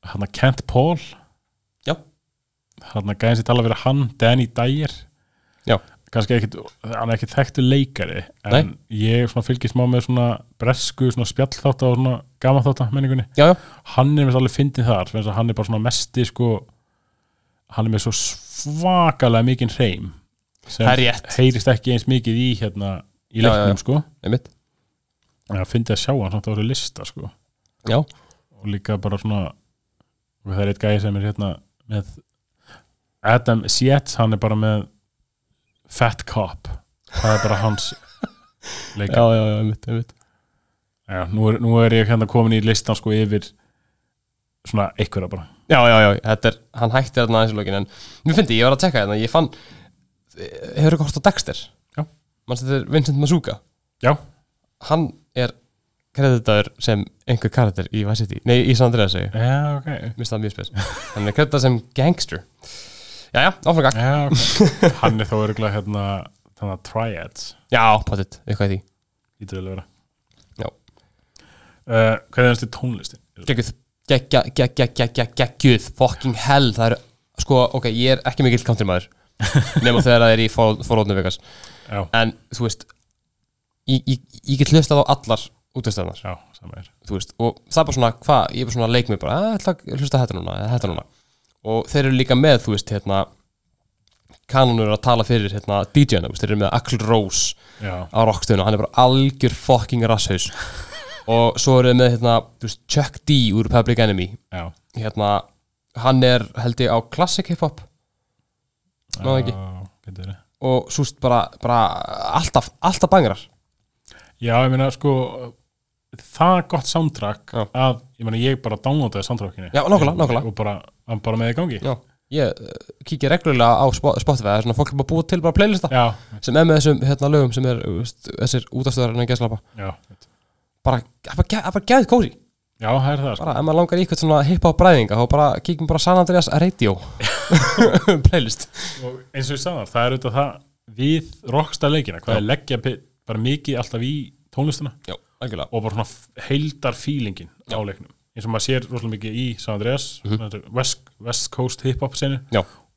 Speaker 2: Hann að Kent Paul.
Speaker 1: Já.
Speaker 2: Hann að gæðin sér tala fyrir hann Danny Dyer.
Speaker 1: Já.
Speaker 2: Kannski ekkit, hann er ekki þekktu leikari En ég svona fylgist má með svona bresku, svona spjallþátt og svona gamanþátt menningunni.
Speaker 1: Já, já,
Speaker 2: Hann er með alveg fyndin þar fyrir þess að Hann er bara svona mesti sko Hann er með svo svakalega mikinn hreim sem
Speaker 1: það er rétt.
Speaker 2: heyrist ekki eins mikið í hérna í
Speaker 1: Já, já,
Speaker 2: leiknum
Speaker 1: já.
Speaker 2: sko.
Speaker 1: Einmitt,
Speaker 2: en það fyndi að sjá hann samt á þessu lista sko
Speaker 1: já,
Speaker 2: og líka bara svona og það er eitt gæði sem er hérna með Adam Sietz hann er bara með Fat Cop. Það er bara hans
Speaker 1: já,
Speaker 2: leika
Speaker 1: já, já, einmitt, einmitt.
Speaker 2: Já, nú, er, nú er ég hérna komin í listan sko yfir svona einhverja bara.
Speaker 1: Já, já, já, þetta er, hann hætti þarna aðeins í lokin en mér fyndi, ég var að tekka þetta, ég fann hefur eitthvað hort á Dexter?
Speaker 2: Já.
Speaker 1: mannst þetta er Vincent Mazuka
Speaker 2: Já,
Speaker 1: hann er kreditaður sem einhver karakter í Vice City, nei, í San Andreas segi,
Speaker 2: já, ok.
Speaker 1: Mista það mjög spes. Hann er kreditað sem gangster. Já, já, áframgang
Speaker 2: Já, ok. Hann er þó örgulega hérna þannig að Triads.
Speaker 1: Já, potið, eitthvað í því.
Speaker 2: Ítur vel að vera.
Speaker 1: Já.
Speaker 2: uh, Hvað er þessi tónlistin?
Speaker 1: geggjuð. Geggja, geggja, geggja, geggjuð. Fucking hell, það er sko, ok, ég er ekki mikill country maður. Nema þegar það er í forrótnu vegas.
Speaker 2: Já,
Speaker 1: en þú veist ég, ég, ég get hlustað á allar veist og það er bara svona, hvað, ég er bara svona að leik mig bara, að hlusta þetta núna, þetta núna. Og þeir eru líka með, þú veist, hérna kanonur að tala fyrir hérna DJ-na, þeir eru með Axl Rose
Speaker 2: Já,
Speaker 1: á rockstöðuna, hann er bara algjör fucking rasshaus og svo eru þeir með hérna, þú veist, Chuck D úr Public Enemy.
Speaker 2: Já.
Speaker 1: Hérna, hann er held ég á classic hip-hop. Það ekki?
Speaker 2: Verið.
Speaker 1: og veist, bara, bara alltaf, alltaf bangrar.
Speaker 2: Já, ég meina sko það er gott soundtrack
Speaker 1: Já.
Speaker 2: að, ég meina ég bara downloadaði soundtrackinu.
Speaker 1: Já, nákvæmlega, nákvæmlega.
Speaker 2: og bara, hann bara með í gangi.
Speaker 1: Já, ég uh, kíkja reglulega á Spo- Spotify, það er svona fólk er bara búið til bara playlista
Speaker 2: Já,
Speaker 1: sem er með þessum hérna, lögum sem er uh, veist, þessir útastöðar en að geslapa
Speaker 2: já,
Speaker 1: bara, það bara, það bara gæð kósi
Speaker 2: já, það er það sko.
Speaker 1: bara, ef maður langar í eitthvað svona hip-hop bræðinga þá bara kíkjum bara San Andreas Radio. Playlist.
Speaker 2: Og eins og ég sagði það, það er auðvitað það við rockstar leikina, hvað
Speaker 1: Já.
Speaker 2: er leggja pi- bara mikið alltaf í tónlistina.
Speaker 1: Já, algjörlega.
Speaker 2: Og bara svona heildar feelingin á leiknum. Eins og maður sér rosalega mikið í San Andreas
Speaker 1: Mhm.
Speaker 2: West, West Coast hip-hop senu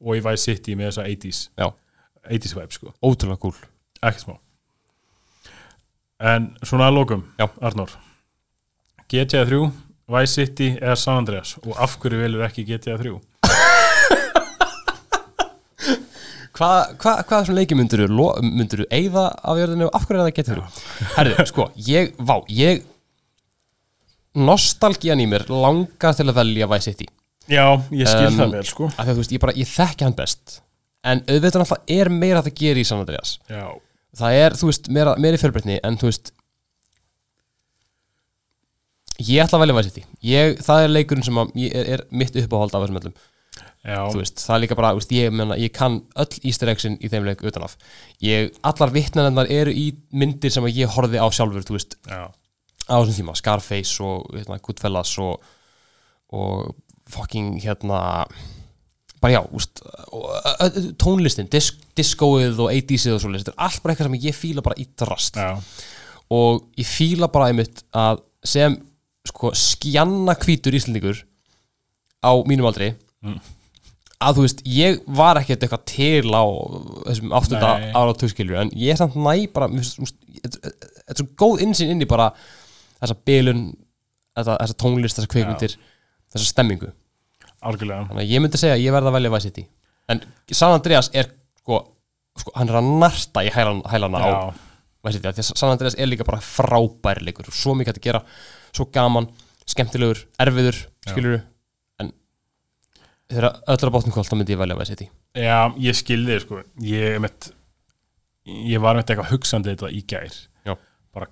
Speaker 2: og í Vice City með þessa 80s
Speaker 1: já,
Speaker 2: 80s vibe sko,
Speaker 1: ótrúlega cool.
Speaker 2: Ekki smá. En svona að lokum
Speaker 1: Já.
Speaker 2: Arnór. GTA 3, Vice City eða San Andreas? Og af hverju velur ekki GTA 3
Speaker 1: Hvað hva, hva þessum leiki myndur þú eyða af jörðinu og af hverju er það getur þú? Herðu, sko, ég, vá, ég nostalgían í mér langar til að velja Vice City.
Speaker 2: Já, ég skil
Speaker 1: Um,
Speaker 2: það vel sko.
Speaker 1: af því að þú veist, ég bara, ég þekki hann best. En auðvitað náttúrulega er meira að það gera í San Andreas.
Speaker 2: Já,
Speaker 1: það er, þú veist, meira, meira í fjölbreytni en þú veist ég ætla að velja Vice City. Ég, það er leikurinn sem að, er, er mitt uppáhald af þessum öllum veist, það er líka bara, veist, ég, menna, ég kann öll easter eggsin í þeim leik utanaf ég, allar vittnennar eru í myndir sem ég horfði á sjálfur, veist. Á þessum tíma, Scarface og hérna, Goodfellas og, og fucking hérna bara já, og, tónlistin, disk, diskóið og 80sið og svo þetta er allt bara eitthvað sem ég fíla bara í drast.
Speaker 2: Já,
Speaker 1: og ég fíla bara einmitt að sem sko skjanna hvítur íslendingur á mínum aldri
Speaker 2: Mm.
Speaker 1: Að þú veist, ég var ekkert eitthvað til á þessum áttunda ára tuskilju en ég er samt næ bara þetta er svo góð insýn inn í bara þessa bilun þessa, tónlist, þessa kveikmyndir þessa stemmingu,
Speaker 2: algjörlega.
Speaker 1: Þannig að ég myndi segja að ég verð að velja Vice City, en San Andreas er sko, sko hann er að narta í hælana, hælana á Vice City, því að San Andreas er líka bara frábær leikur, svo mikið að gera svo gaman, skemmtilegur, erfiður skilur en þegar öll að bátnum kvöld þá myndi ég velja Vice City.
Speaker 2: Já, ég skilði sko. Ég, mitt, ég var með eitthvað hugsandi þetta í gær.
Speaker 1: Já.
Speaker 2: bara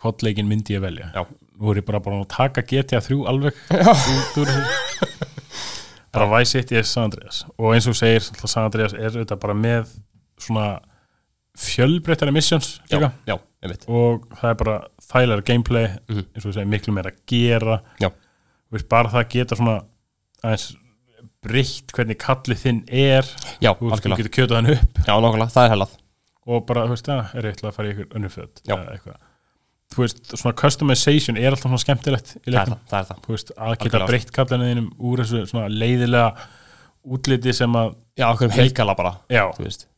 Speaker 2: hvort leikinn myndi ég velja?
Speaker 1: Já.
Speaker 2: nú er ég bara bara að taka GTA 3 alveg. Úr þessu bara Vice City er San Andreas. Og eins og þú segir, San Andreas er þetta bara með svona fjölbreyttari missions
Speaker 1: já, einmitt.
Speaker 2: Og það er bara þægilega gameplay
Speaker 1: Mhm.
Speaker 2: eins og þú segir miklu meira að gera.
Speaker 1: Já.
Speaker 2: Þú veist, bara það geta svona aðeins breytt hvernig kallið þinn er.
Speaker 1: Já,
Speaker 2: þú, veist, þú getur kjötað hann upp.
Speaker 1: Já, nákvæmlega, það er hellað.
Speaker 2: Og bara, þú veist, það er eitthvað að fara í eða eitthvað. Þú veist, svona customization er alltaf svona skemmtilegt í
Speaker 1: það er
Speaker 2: leiknum,
Speaker 1: það, það er það.
Speaker 2: Veist, að geta breytt kallinu þínum úr þessu svona leiðilega útliti sem að,
Speaker 1: já, okkur helgala bara,
Speaker 2: já,
Speaker 1: þú veist.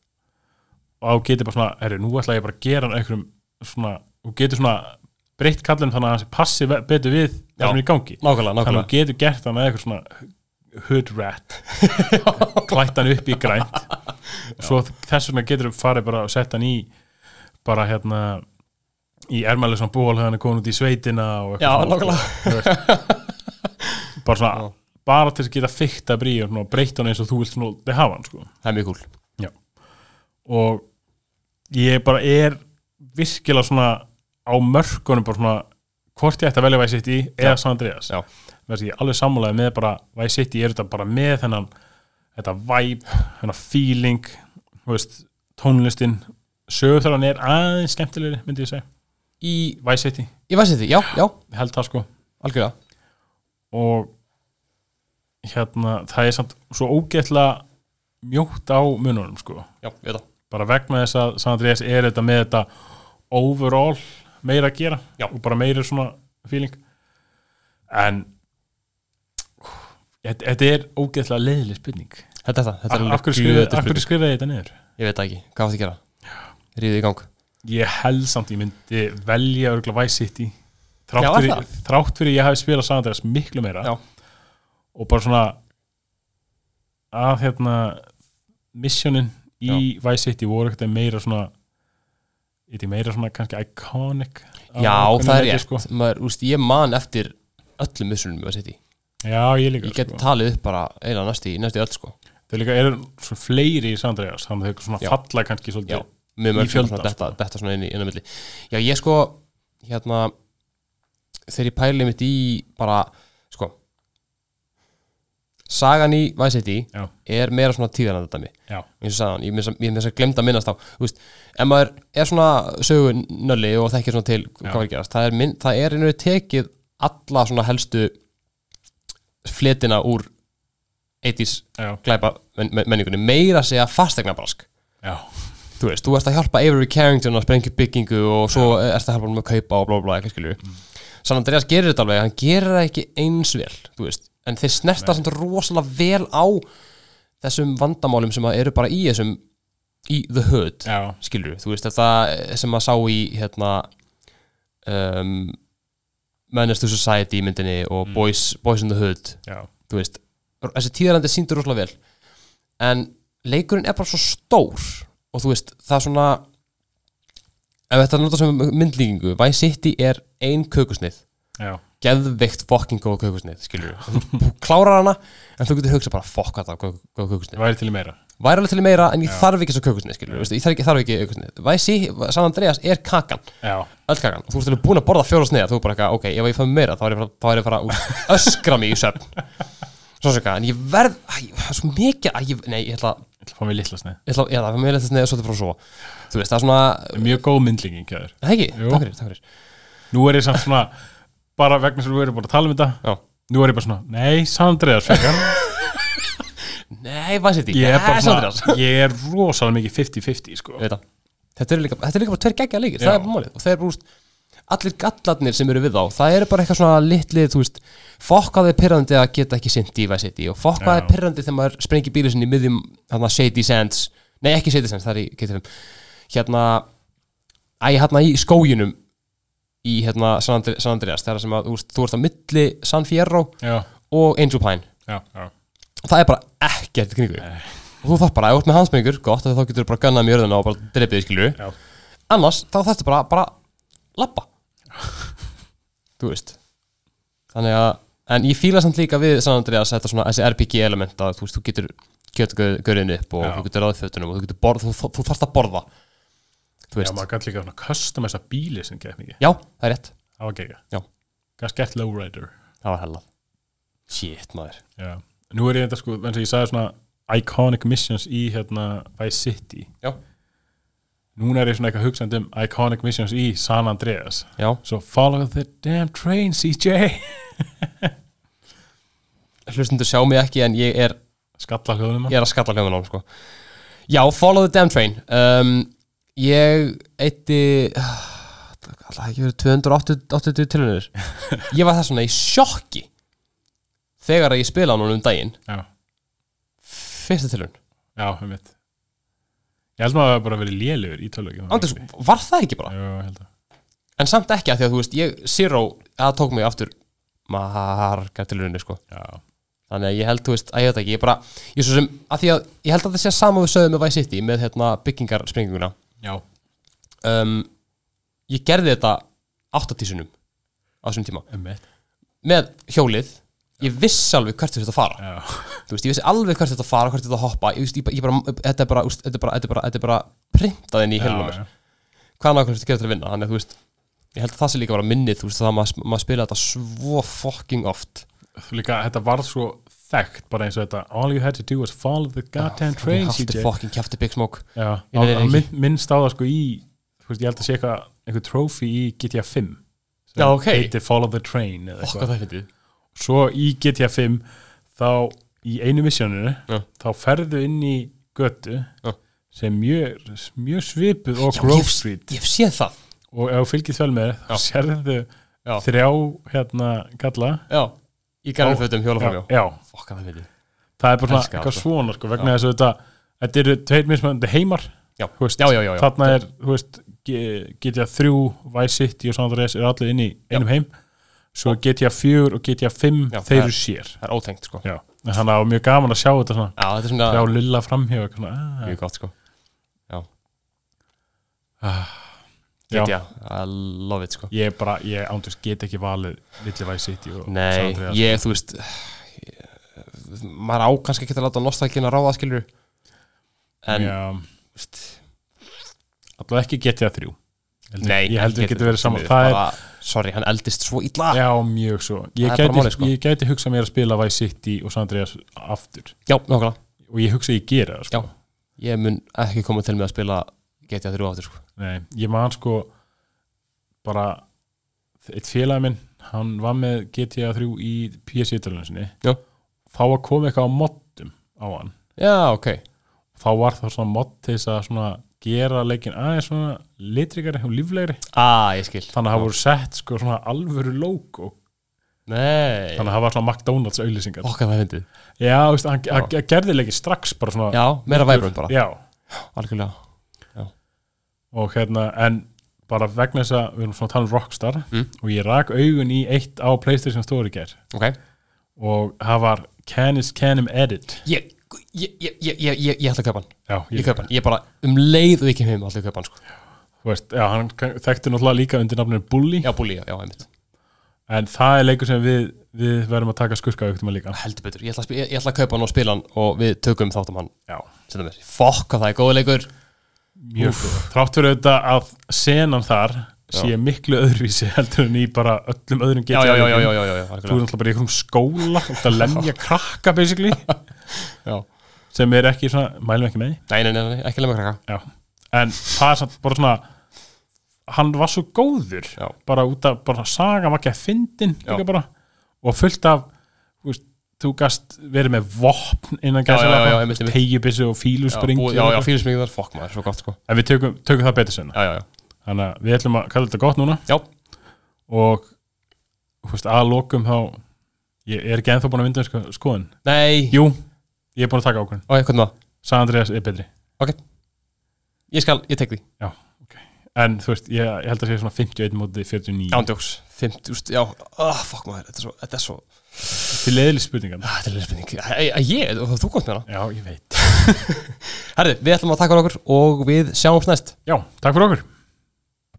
Speaker 2: Og þá getur bara svona, herri, nú ætla ég bara að gera hann einhverjum svona, þú getur svona breytt kallinu þannig að sé passi betur við það sem er í gangi.
Speaker 1: nákvæmlega,
Speaker 2: þannig að
Speaker 1: nákvæmlega.
Speaker 2: þú getur gert hann að eitthvað svona hood rat klætt hann upp í grænt svo þess vegna getur þú farið bara og sett hann í bara hérna í ermæli svona ból hann er komin út í sveitina
Speaker 1: já,
Speaker 2: þú veist. bara svona
Speaker 1: Já.
Speaker 2: bara til að geta fykta brí og breytt hann eins og þú vilt þið hafa hann sko
Speaker 1: það er mjög cool
Speaker 2: og ég bara er virkilega svona á mörkunum bara svona hvort ég ætti að velja Vice City eða
Speaker 1: Já.
Speaker 2: San Andreas
Speaker 1: Já.
Speaker 2: Að ég alveg sammálaði með bara Vice City er þetta bara með þennan þetta vibe, þennan feeling veist, tónlistin sögurþarfan er aðeins skemmtilegri myndi ég segja,
Speaker 1: í,
Speaker 2: Vice City.
Speaker 1: Í Vice City, já, já,
Speaker 2: held það sko.
Speaker 1: Algjörlega.
Speaker 2: Og hérna, það er samt svo ógeðla mjótt á mununum sko.
Speaker 1: Já, ég veit það,
Speaker 2: bara vegna þess að San Andreas er þetta með þetta overall meira að gera
Speaker 1: Já.
Speaker 2: og bara meira svona feeling. En þetta er ógeðslega leiðileg spurning.
Speaker 1: Þetta er það, þetta er alveg
Speaker 2: hverju
Speaker 1: spurning.
Speaker 2: skrifaði þetta niður?
Speaker 1: Ég veit ekki, hvað var það að gera? Ríðið í gang.
Speaker 2: Ég held samt ég myndi velja Vice City.
Speaker 1: Já,
Speaker 2: þrátt fyrir,
Speaker 1: það?
Speaker 2: þrátt fyrir ég hafi spilað San Andreas miklu meira.
Speaker 1: Já.
Speaker 2: og bara svona að hérna missionin í Vice City voru ekkert meira svona eitthvað meira svona kannski iconic
Speaker 1: já, það er rétt,
Speaker 2: sko.
Speaker 1: maður, úst, ég man eftir öllum missunum í Vice City
Speaker 2: Já, ég líka
Speaker 1: ég get
Speaker 2: sko.
Speaker 1: talið upp bara eiginlega næstu í í öll sko
Speaker 2: Það líka eru svona fleiri í Sandreas þannig að þau svona
Speaker 1: Já.
Speaker 2: falla kannski
Speaker 1: já,
Speaker 2: svolítið
Speaker 1: mjög
Speaker 2: Í
Speaker 1: mörg
Speaker 2: fjölda,
Speaker 1: svona detta,
Speaker 2: sko.
Speaker 1: detta svona inn í, inn á milli já, ég sko, hérna þegar ég pæli mitt í bara, sko sagan í Vice City
Speaker 2: Já.
Speaker 1: er meira svona tíðan þetta mig
Speaker 2: Já,
Speaker 1: eins og sagðan, ég minnst að, að glemta að minnast á þú veist, ef maður er svona sögunölli og þekkir svona til hvað var að gerast, það er, minn, það er einhverju tekið alla svona helstu fletina úr 80s
Speaker 2: já,
Speaker 1: glæpa men, men, menningunni, meira að segja fastegnabrask
Speaker 2: já,
Speaker 1: þú veist, þú ert að hjálpa Avery Carrington að sprengja byggingu og svo ert að hjálpa hann með að kaupa og blá blá, skilju mm. San Andreas gerir þetta alveg, hann gerir það ekki eins vel þú veist, en þeir snerta samt rosalega vel á þessum vandamálum sem eru bara í þessum í the hood,
Speaker 2: já,
Speaker 1: skilju þú veist, þetta sem að sá í hérna um, Menace to Society myndinni og
Speaker 2: Mm.
Speaker 1: Boys, Boys in the Hood.
Speaker 2: Já,
Speaker 1: þú veist, þessi tíðarandi síndur rosalega vel. En leikurinn er bara svo stór og þú veist, það er svona ef þetta er notað sem myndlíkingu Vice City er ein kökusnið
Speaker 2: já,
Speaker 1: geðveikt fucking góð kökusnið skilur þú klárar hana en þú getur hugsað bara fokk hvað það er góð kökusnið
Speaker 2: það væri til í meira
Speaker 1: væri alveg til meira en ég þarf ekki svo veist, ég þarf ekki, City, San Andreas er kakan. Öll kakan. Þú ert búin að borða fjóra sneið þú er bara eitthvað, ok, ef ég fæ meira þá er ég er ég bara að öskra mig í söfn en ég verð það er svo mikið, æ, ég, nei, ég ætla
Speaker 2: ég ætla að fá mér litla sneið
Speaker 1: ég ætla, það er mér eitthvað sneið og svo þetta frá svo. Þú veist, það er svona,
Speaker 2: Mjög góð myndlíking, kæður
Speaker 1: það ekki, takk fyrir, takk fyrir.
Speaker 2: Nú er ég samt svona, bara vegna sem við erum bara að tala um þetta. Nú er ég bara svona, nei, frekar
Speaker 1: nei, hvað sér
Speaker 2: Ég er
Speaker 1: yes, Andreas.
Speaker 2: svona, ég er rosalega mikið 50-50 sko.
Speaker 1: Ég það. þetta er líka, þetta er líka bara tveir geggja leikir, það er bara málið. Og þeir bara, úst, allir gallarnir sem eru við þá það eru bara eitthvað svona litlið, þú veist fokkaði pyrrandi að geta ekki sint í Vice City og fokkaði
Speaker 2: Já.
Speaker 1: pyrrandi þegar maður sprengir bílu sinni í miðjum hérna Shady Sands. Nei ekki Shady Sands, það er í GT5 hérna æ, hérna í skóginum í hérna San, Andreas þegar sem að þú, veist, þú ert á milli San Fierro
Speaker 2: já,
Speaker 1: og Angel Pine.
Speaker 2: Já, já
Speaker 1: það er bara ekkert kringu
Speaker 2: Nei.
Speaker 1: og þú þarf bara, ef þú ert með hansmengur, gott þá getur bara gannað mjög örðuna og bara dreipið þið skilur
Speaker 2: Já.
Speaker 1: annars, þá þarftu bara, bara lappa þú veist. Þannig að, en ég fíla samt líka við San Andreas, þetta svona, þessi RPG element að þú veist, þú getur kjötgöðinu upp og
Speaker 2: Já.
Speaker 1: þú getur ráðið fötunum og þú getur borð, þú, þú, þú þarfst að borða. Þú
Speaker 2: Já,
Speaker 1: veist,
Speaker 2: maður gæti líka svona custom þessa bíli sem geði mikið.
Speaker 1: Já, það er rétt.
Speaker 2: Það var gegga
Speaker 1: Já.
Speaker 2: Gæti gett lowrider.
Speaker 1: Það var hellað. Shit maður.
Speaker 2: Já Nú er ég þetta sko, eins og ég sagði svona iconic missions í hérna Vice City.
Speaker 1: Já.
Speaker 2: Núna er ég svona eitthvað hugsandi um iconic missions í San Andreas.
Speaker 1: Já,
Speaker 2: So follow the damn train CJ
Speaker 1: hlustundur sjá mig ekki en ég er
Speaker 2: Skalla hljóðum
Speaker 1: ég er að skalla hann, sko. já, follow the damn train. Um, ég eitti alltaf ekki verið 280 tilhörnir ég var það svona í sjokki þegar ég spila á núna um daginn.
Speaker 2: Já,
Speaker 1: fyrsta tilhörn
Speaker 2: já, um mitt Ég held maður að það bara verið lélugur í tölvöki
Speaker 1: Andris, var það ekki bara?
Speaker 2: Já, ég held að.
Speaker 1: En samt ekki að því að þú veist, ég Zero, það tók mig aftur margar tilhörnir sko.
Speaker 2: Já,
Speaker 1: þannig að ég held, þú veist, að ég veit ekki ég bara, ég svo sem, að því að ég held að það sé sama við sögum með Vice City með hérna byggingarspringinguna.
Speaker 2: Já,
Speaker 1: um, ég gerði þetta áttatísunum á þessum tíma.
Speaker 2: Um mitt
Speaker 1: með hjólið, ég vissi alveg hvert þú þetta að fara.
Speaker 2: Já,
Speaker 1: þú veist, ég vissi alveg hvert þú þetta að fara, hvert þú þetta að hoppa. Ég, veist, ég, bara- þetta er bara, þetta er bara, þetta er bara, bara printað inn í heilum á mér.
Speaker 2: já,
Speaker 1: hvað nákvæmlega þetta getur til að vinna, þannig að þú veist ég held að það sé líka bara minnið, þú veist, það að maður, maður spila þetta svo fucking oft.
Speaker 2: Líka, þetta varð svo þekkt bara eins og þetta All you had to do was follow the goddamn train CJ
Speaker 1: fucking kjafti Big Smoke.
Speaker 2: Minnst á það sko í þú veist, ég held að sé eitthvað trophy í GTA 5 sem
Speaker 1: Já, ok.
Speaker 2: Follow the Train
Speaker 1: það
Speaker 2: svo í GTA 5 þá í einu missjóninu
Speaker 1: Já.
Speaker 2: þá ferðu inn í götu
Speaker 1: Já.
Speaker 2: sem mjög, mjög svipuð og Grove Street.
Speaker 1: Ég hef séð það.
Speaker 2: Og ef þú fylgir þvel með þá sérðu
Speaker 1: Já,
Speaker 2: þrjá hérna galla.
Speaker 1: Já Í garðarfötum hjólaframjó
Speaker 2: já, já,
Speaker 1: Fokk að það finnir
Speaker 2: það er bara svona
Speaker 1: Elska það,
Speaker 2: eitthvað
Speaker 1: sko.
Speaker 2: svona sko, vegna þess að þetta þetta eru tveir mismöndi heimar
Speaker 1: Já.
Speaker 2: veist,
Speaker 1: Já, já,
Speaker 2: þarna er þú veist, G- GTA 3, Vice City og San Andreas er allir inn í einum heim svo GTA 4 og GTA 5
Speaker 1: Já,
Speaker 2: þeir eru sér.
Speaker 1: Það er ótengt sko.
Speaker 2: Já. en þannig að það var mjög gaman að sjá þetta svona.
Speaker 1: Já, þetta er svona
Speaker 2: sjá Lilla svona, ah,
Speaker 1: mjög gott sko.
Speaker 2: Ah, Já.
Speaker 1: já, I love it sko.
Speaker 2: Ég bara, ég ándurs get ekki valið Lilli Vice City og
Speaker 1: Nei,
Speaker 2: Andreas.
Speaker 1: ég, þú veist ég, maður á kannski ekki að láta nostalgina ráða skilur en,
Speaker 2: allavega ekki GTA 3 Heldur-
Speaker 1: Nei,
Speaker 2: ég heldur
Speaker 1: ekki
Speaker 2: getur verið saman. það er,
Speaker 1: Sorry, hann eldist svo illa
Speaker 2: já, mjög svo ég gæti,
Speaker 1: málið, sko.
Speaker 2: gæti hugsað mér að spila Vice City og San Andreas aftur
Speaker 1: Já, nákvæmlega
Speaker 2: og ég hugsa að ég gera það sko.
Speaker 1: Já. Ég mun ekki koma til með að spila GTA 3 aftur sko
Speaker 2: Nei, ég man sko bara eitt félagi minn, hann var með GTA 3 í PS-ítalunum sinni
Speaker 1: Já.
Speaker 2: þá var komið eitthvað á moddum á hann
Speaker 1: Já, ok
Speaker 2: þá var það svona mod til þess að svona gera leikin aðeins svona litrikari og líflegri.
Speaker 1: Ah,
Speaker 2: þannig að það voru sett sko svona alvöru logo
Speaker 1: Nei.
Speaker 2: Þannig að það var svona McDonalds auðlýsingar
Speaker 1: Okkar það fyndið.
Speaker 2: Já, veist, hann, hann gerði leikin strax bara svona
Speaker 1: Já, meira vibrant bara.
Speaker 2: Já,
Speaker 1: Algjörlega.
Speaker 2: Og hérna en bara vegna þess að við erum svona að tala um Rockstar
Speaker 1: Mm.
Speaker 2: og ég rak augun í eitt á Playstation Store í ger
Speaker 1: Ok.
Speaker 2: Og það var Canis Canim Edit.
Speaker 1: Ég, ég, ég, ég, ég, ætla að kaupa hann.
Speaker 2: Já,
Speaker 1: Ég kaupa hann. Ég bara um leið og kem heim ætla að kaupa hann sko.
Speaker 2: Þú veist, já, hann þekkti náttúrulega líka undir nafninu Bully
Speaker 1: Já, búli, já, já, einmitt.
Speaker 2: En það er leikur sem við, við verðum að taka skurka auktum að líka.
Speaker 1: Heldur betur. Ég ætla, að spi- ég, ætla að kaupa hann og spila hann og við tökum þáttum hann
Speaker 2: já,
Speaker 1: Senda mér Fokk hvað það er góð leikur.
Speaker 2: Mjög góð þrátt fyrir auðvitað að senan þar sé miklu öðruvísi heldur en í bara öllum öðrum
Speaker 1: Já, já, já, já,
Speaker 2: leikjum.
Speaker 1: já, já, já,
Speaker 2: þú er
Speaker 1: algjörlega.
Speaker 2: náttúrulega bara í einhverjum skóla út að lemja krakka basically.
Speaker 1: Já.
Speaker 2: Sem er ekki svona, mælum ekki með því.
Speaker 1: Nei, nei, nei, nei, ekki lemma krakka.
Speaker 2: Já, en það er samt bara svona hann var svo góður
Speaker 1: Já.
Speaker 2: bara út af, bara saga var ekki að fyndin
Speaker 1: Já.
Speaker 2: líka bara og fullt af þú veist, þú gast verið með vopn innan
Speaker 1: Já, já, já, einmitt, einmitt.
Speaker 2: tegjubissu og fíluspring
Speaker 1: bú- já, já fílismingðar, fokk maður, svo gott sko.
Speaker 2: En við tökum, tökum það betur senna
Speaker 1: Já, já, já.
Speaker 2: Þannig að við ætlum að kalla þetta gott núna.
Speaker 1: Já,
Speaker 2: og þú veist, að lokum þá ég er ekki ennþá búin að mynda sko, skoðun.
Speaker 1: Nei,
Speaker 2: jú, ég er búin að taka ákvörn
Speaker 1: ok, hvernig það?
Speaker 2: San Andreas er betri.
Speaker 1: Ég skal, ég tek því.
Speaker 2: En þú veist, ég, ég held að sé svona 51 móti 49
Speaker 1: Ándjóks, 50, úst, já. Oh, Fuck maður, þetta er svo, þetta er svo
Speaker 2: til leðileg spurningan
Speaker 1: ah, Þetta er leið spurning. Æ, Ég, og þú komst með hana?
Speaker 2: Já, ég veit.
Speaker 1: Herði, við ætlum að taka okkur og við sjáumst næst.
Speaker 2: Já, takk fyrir okkur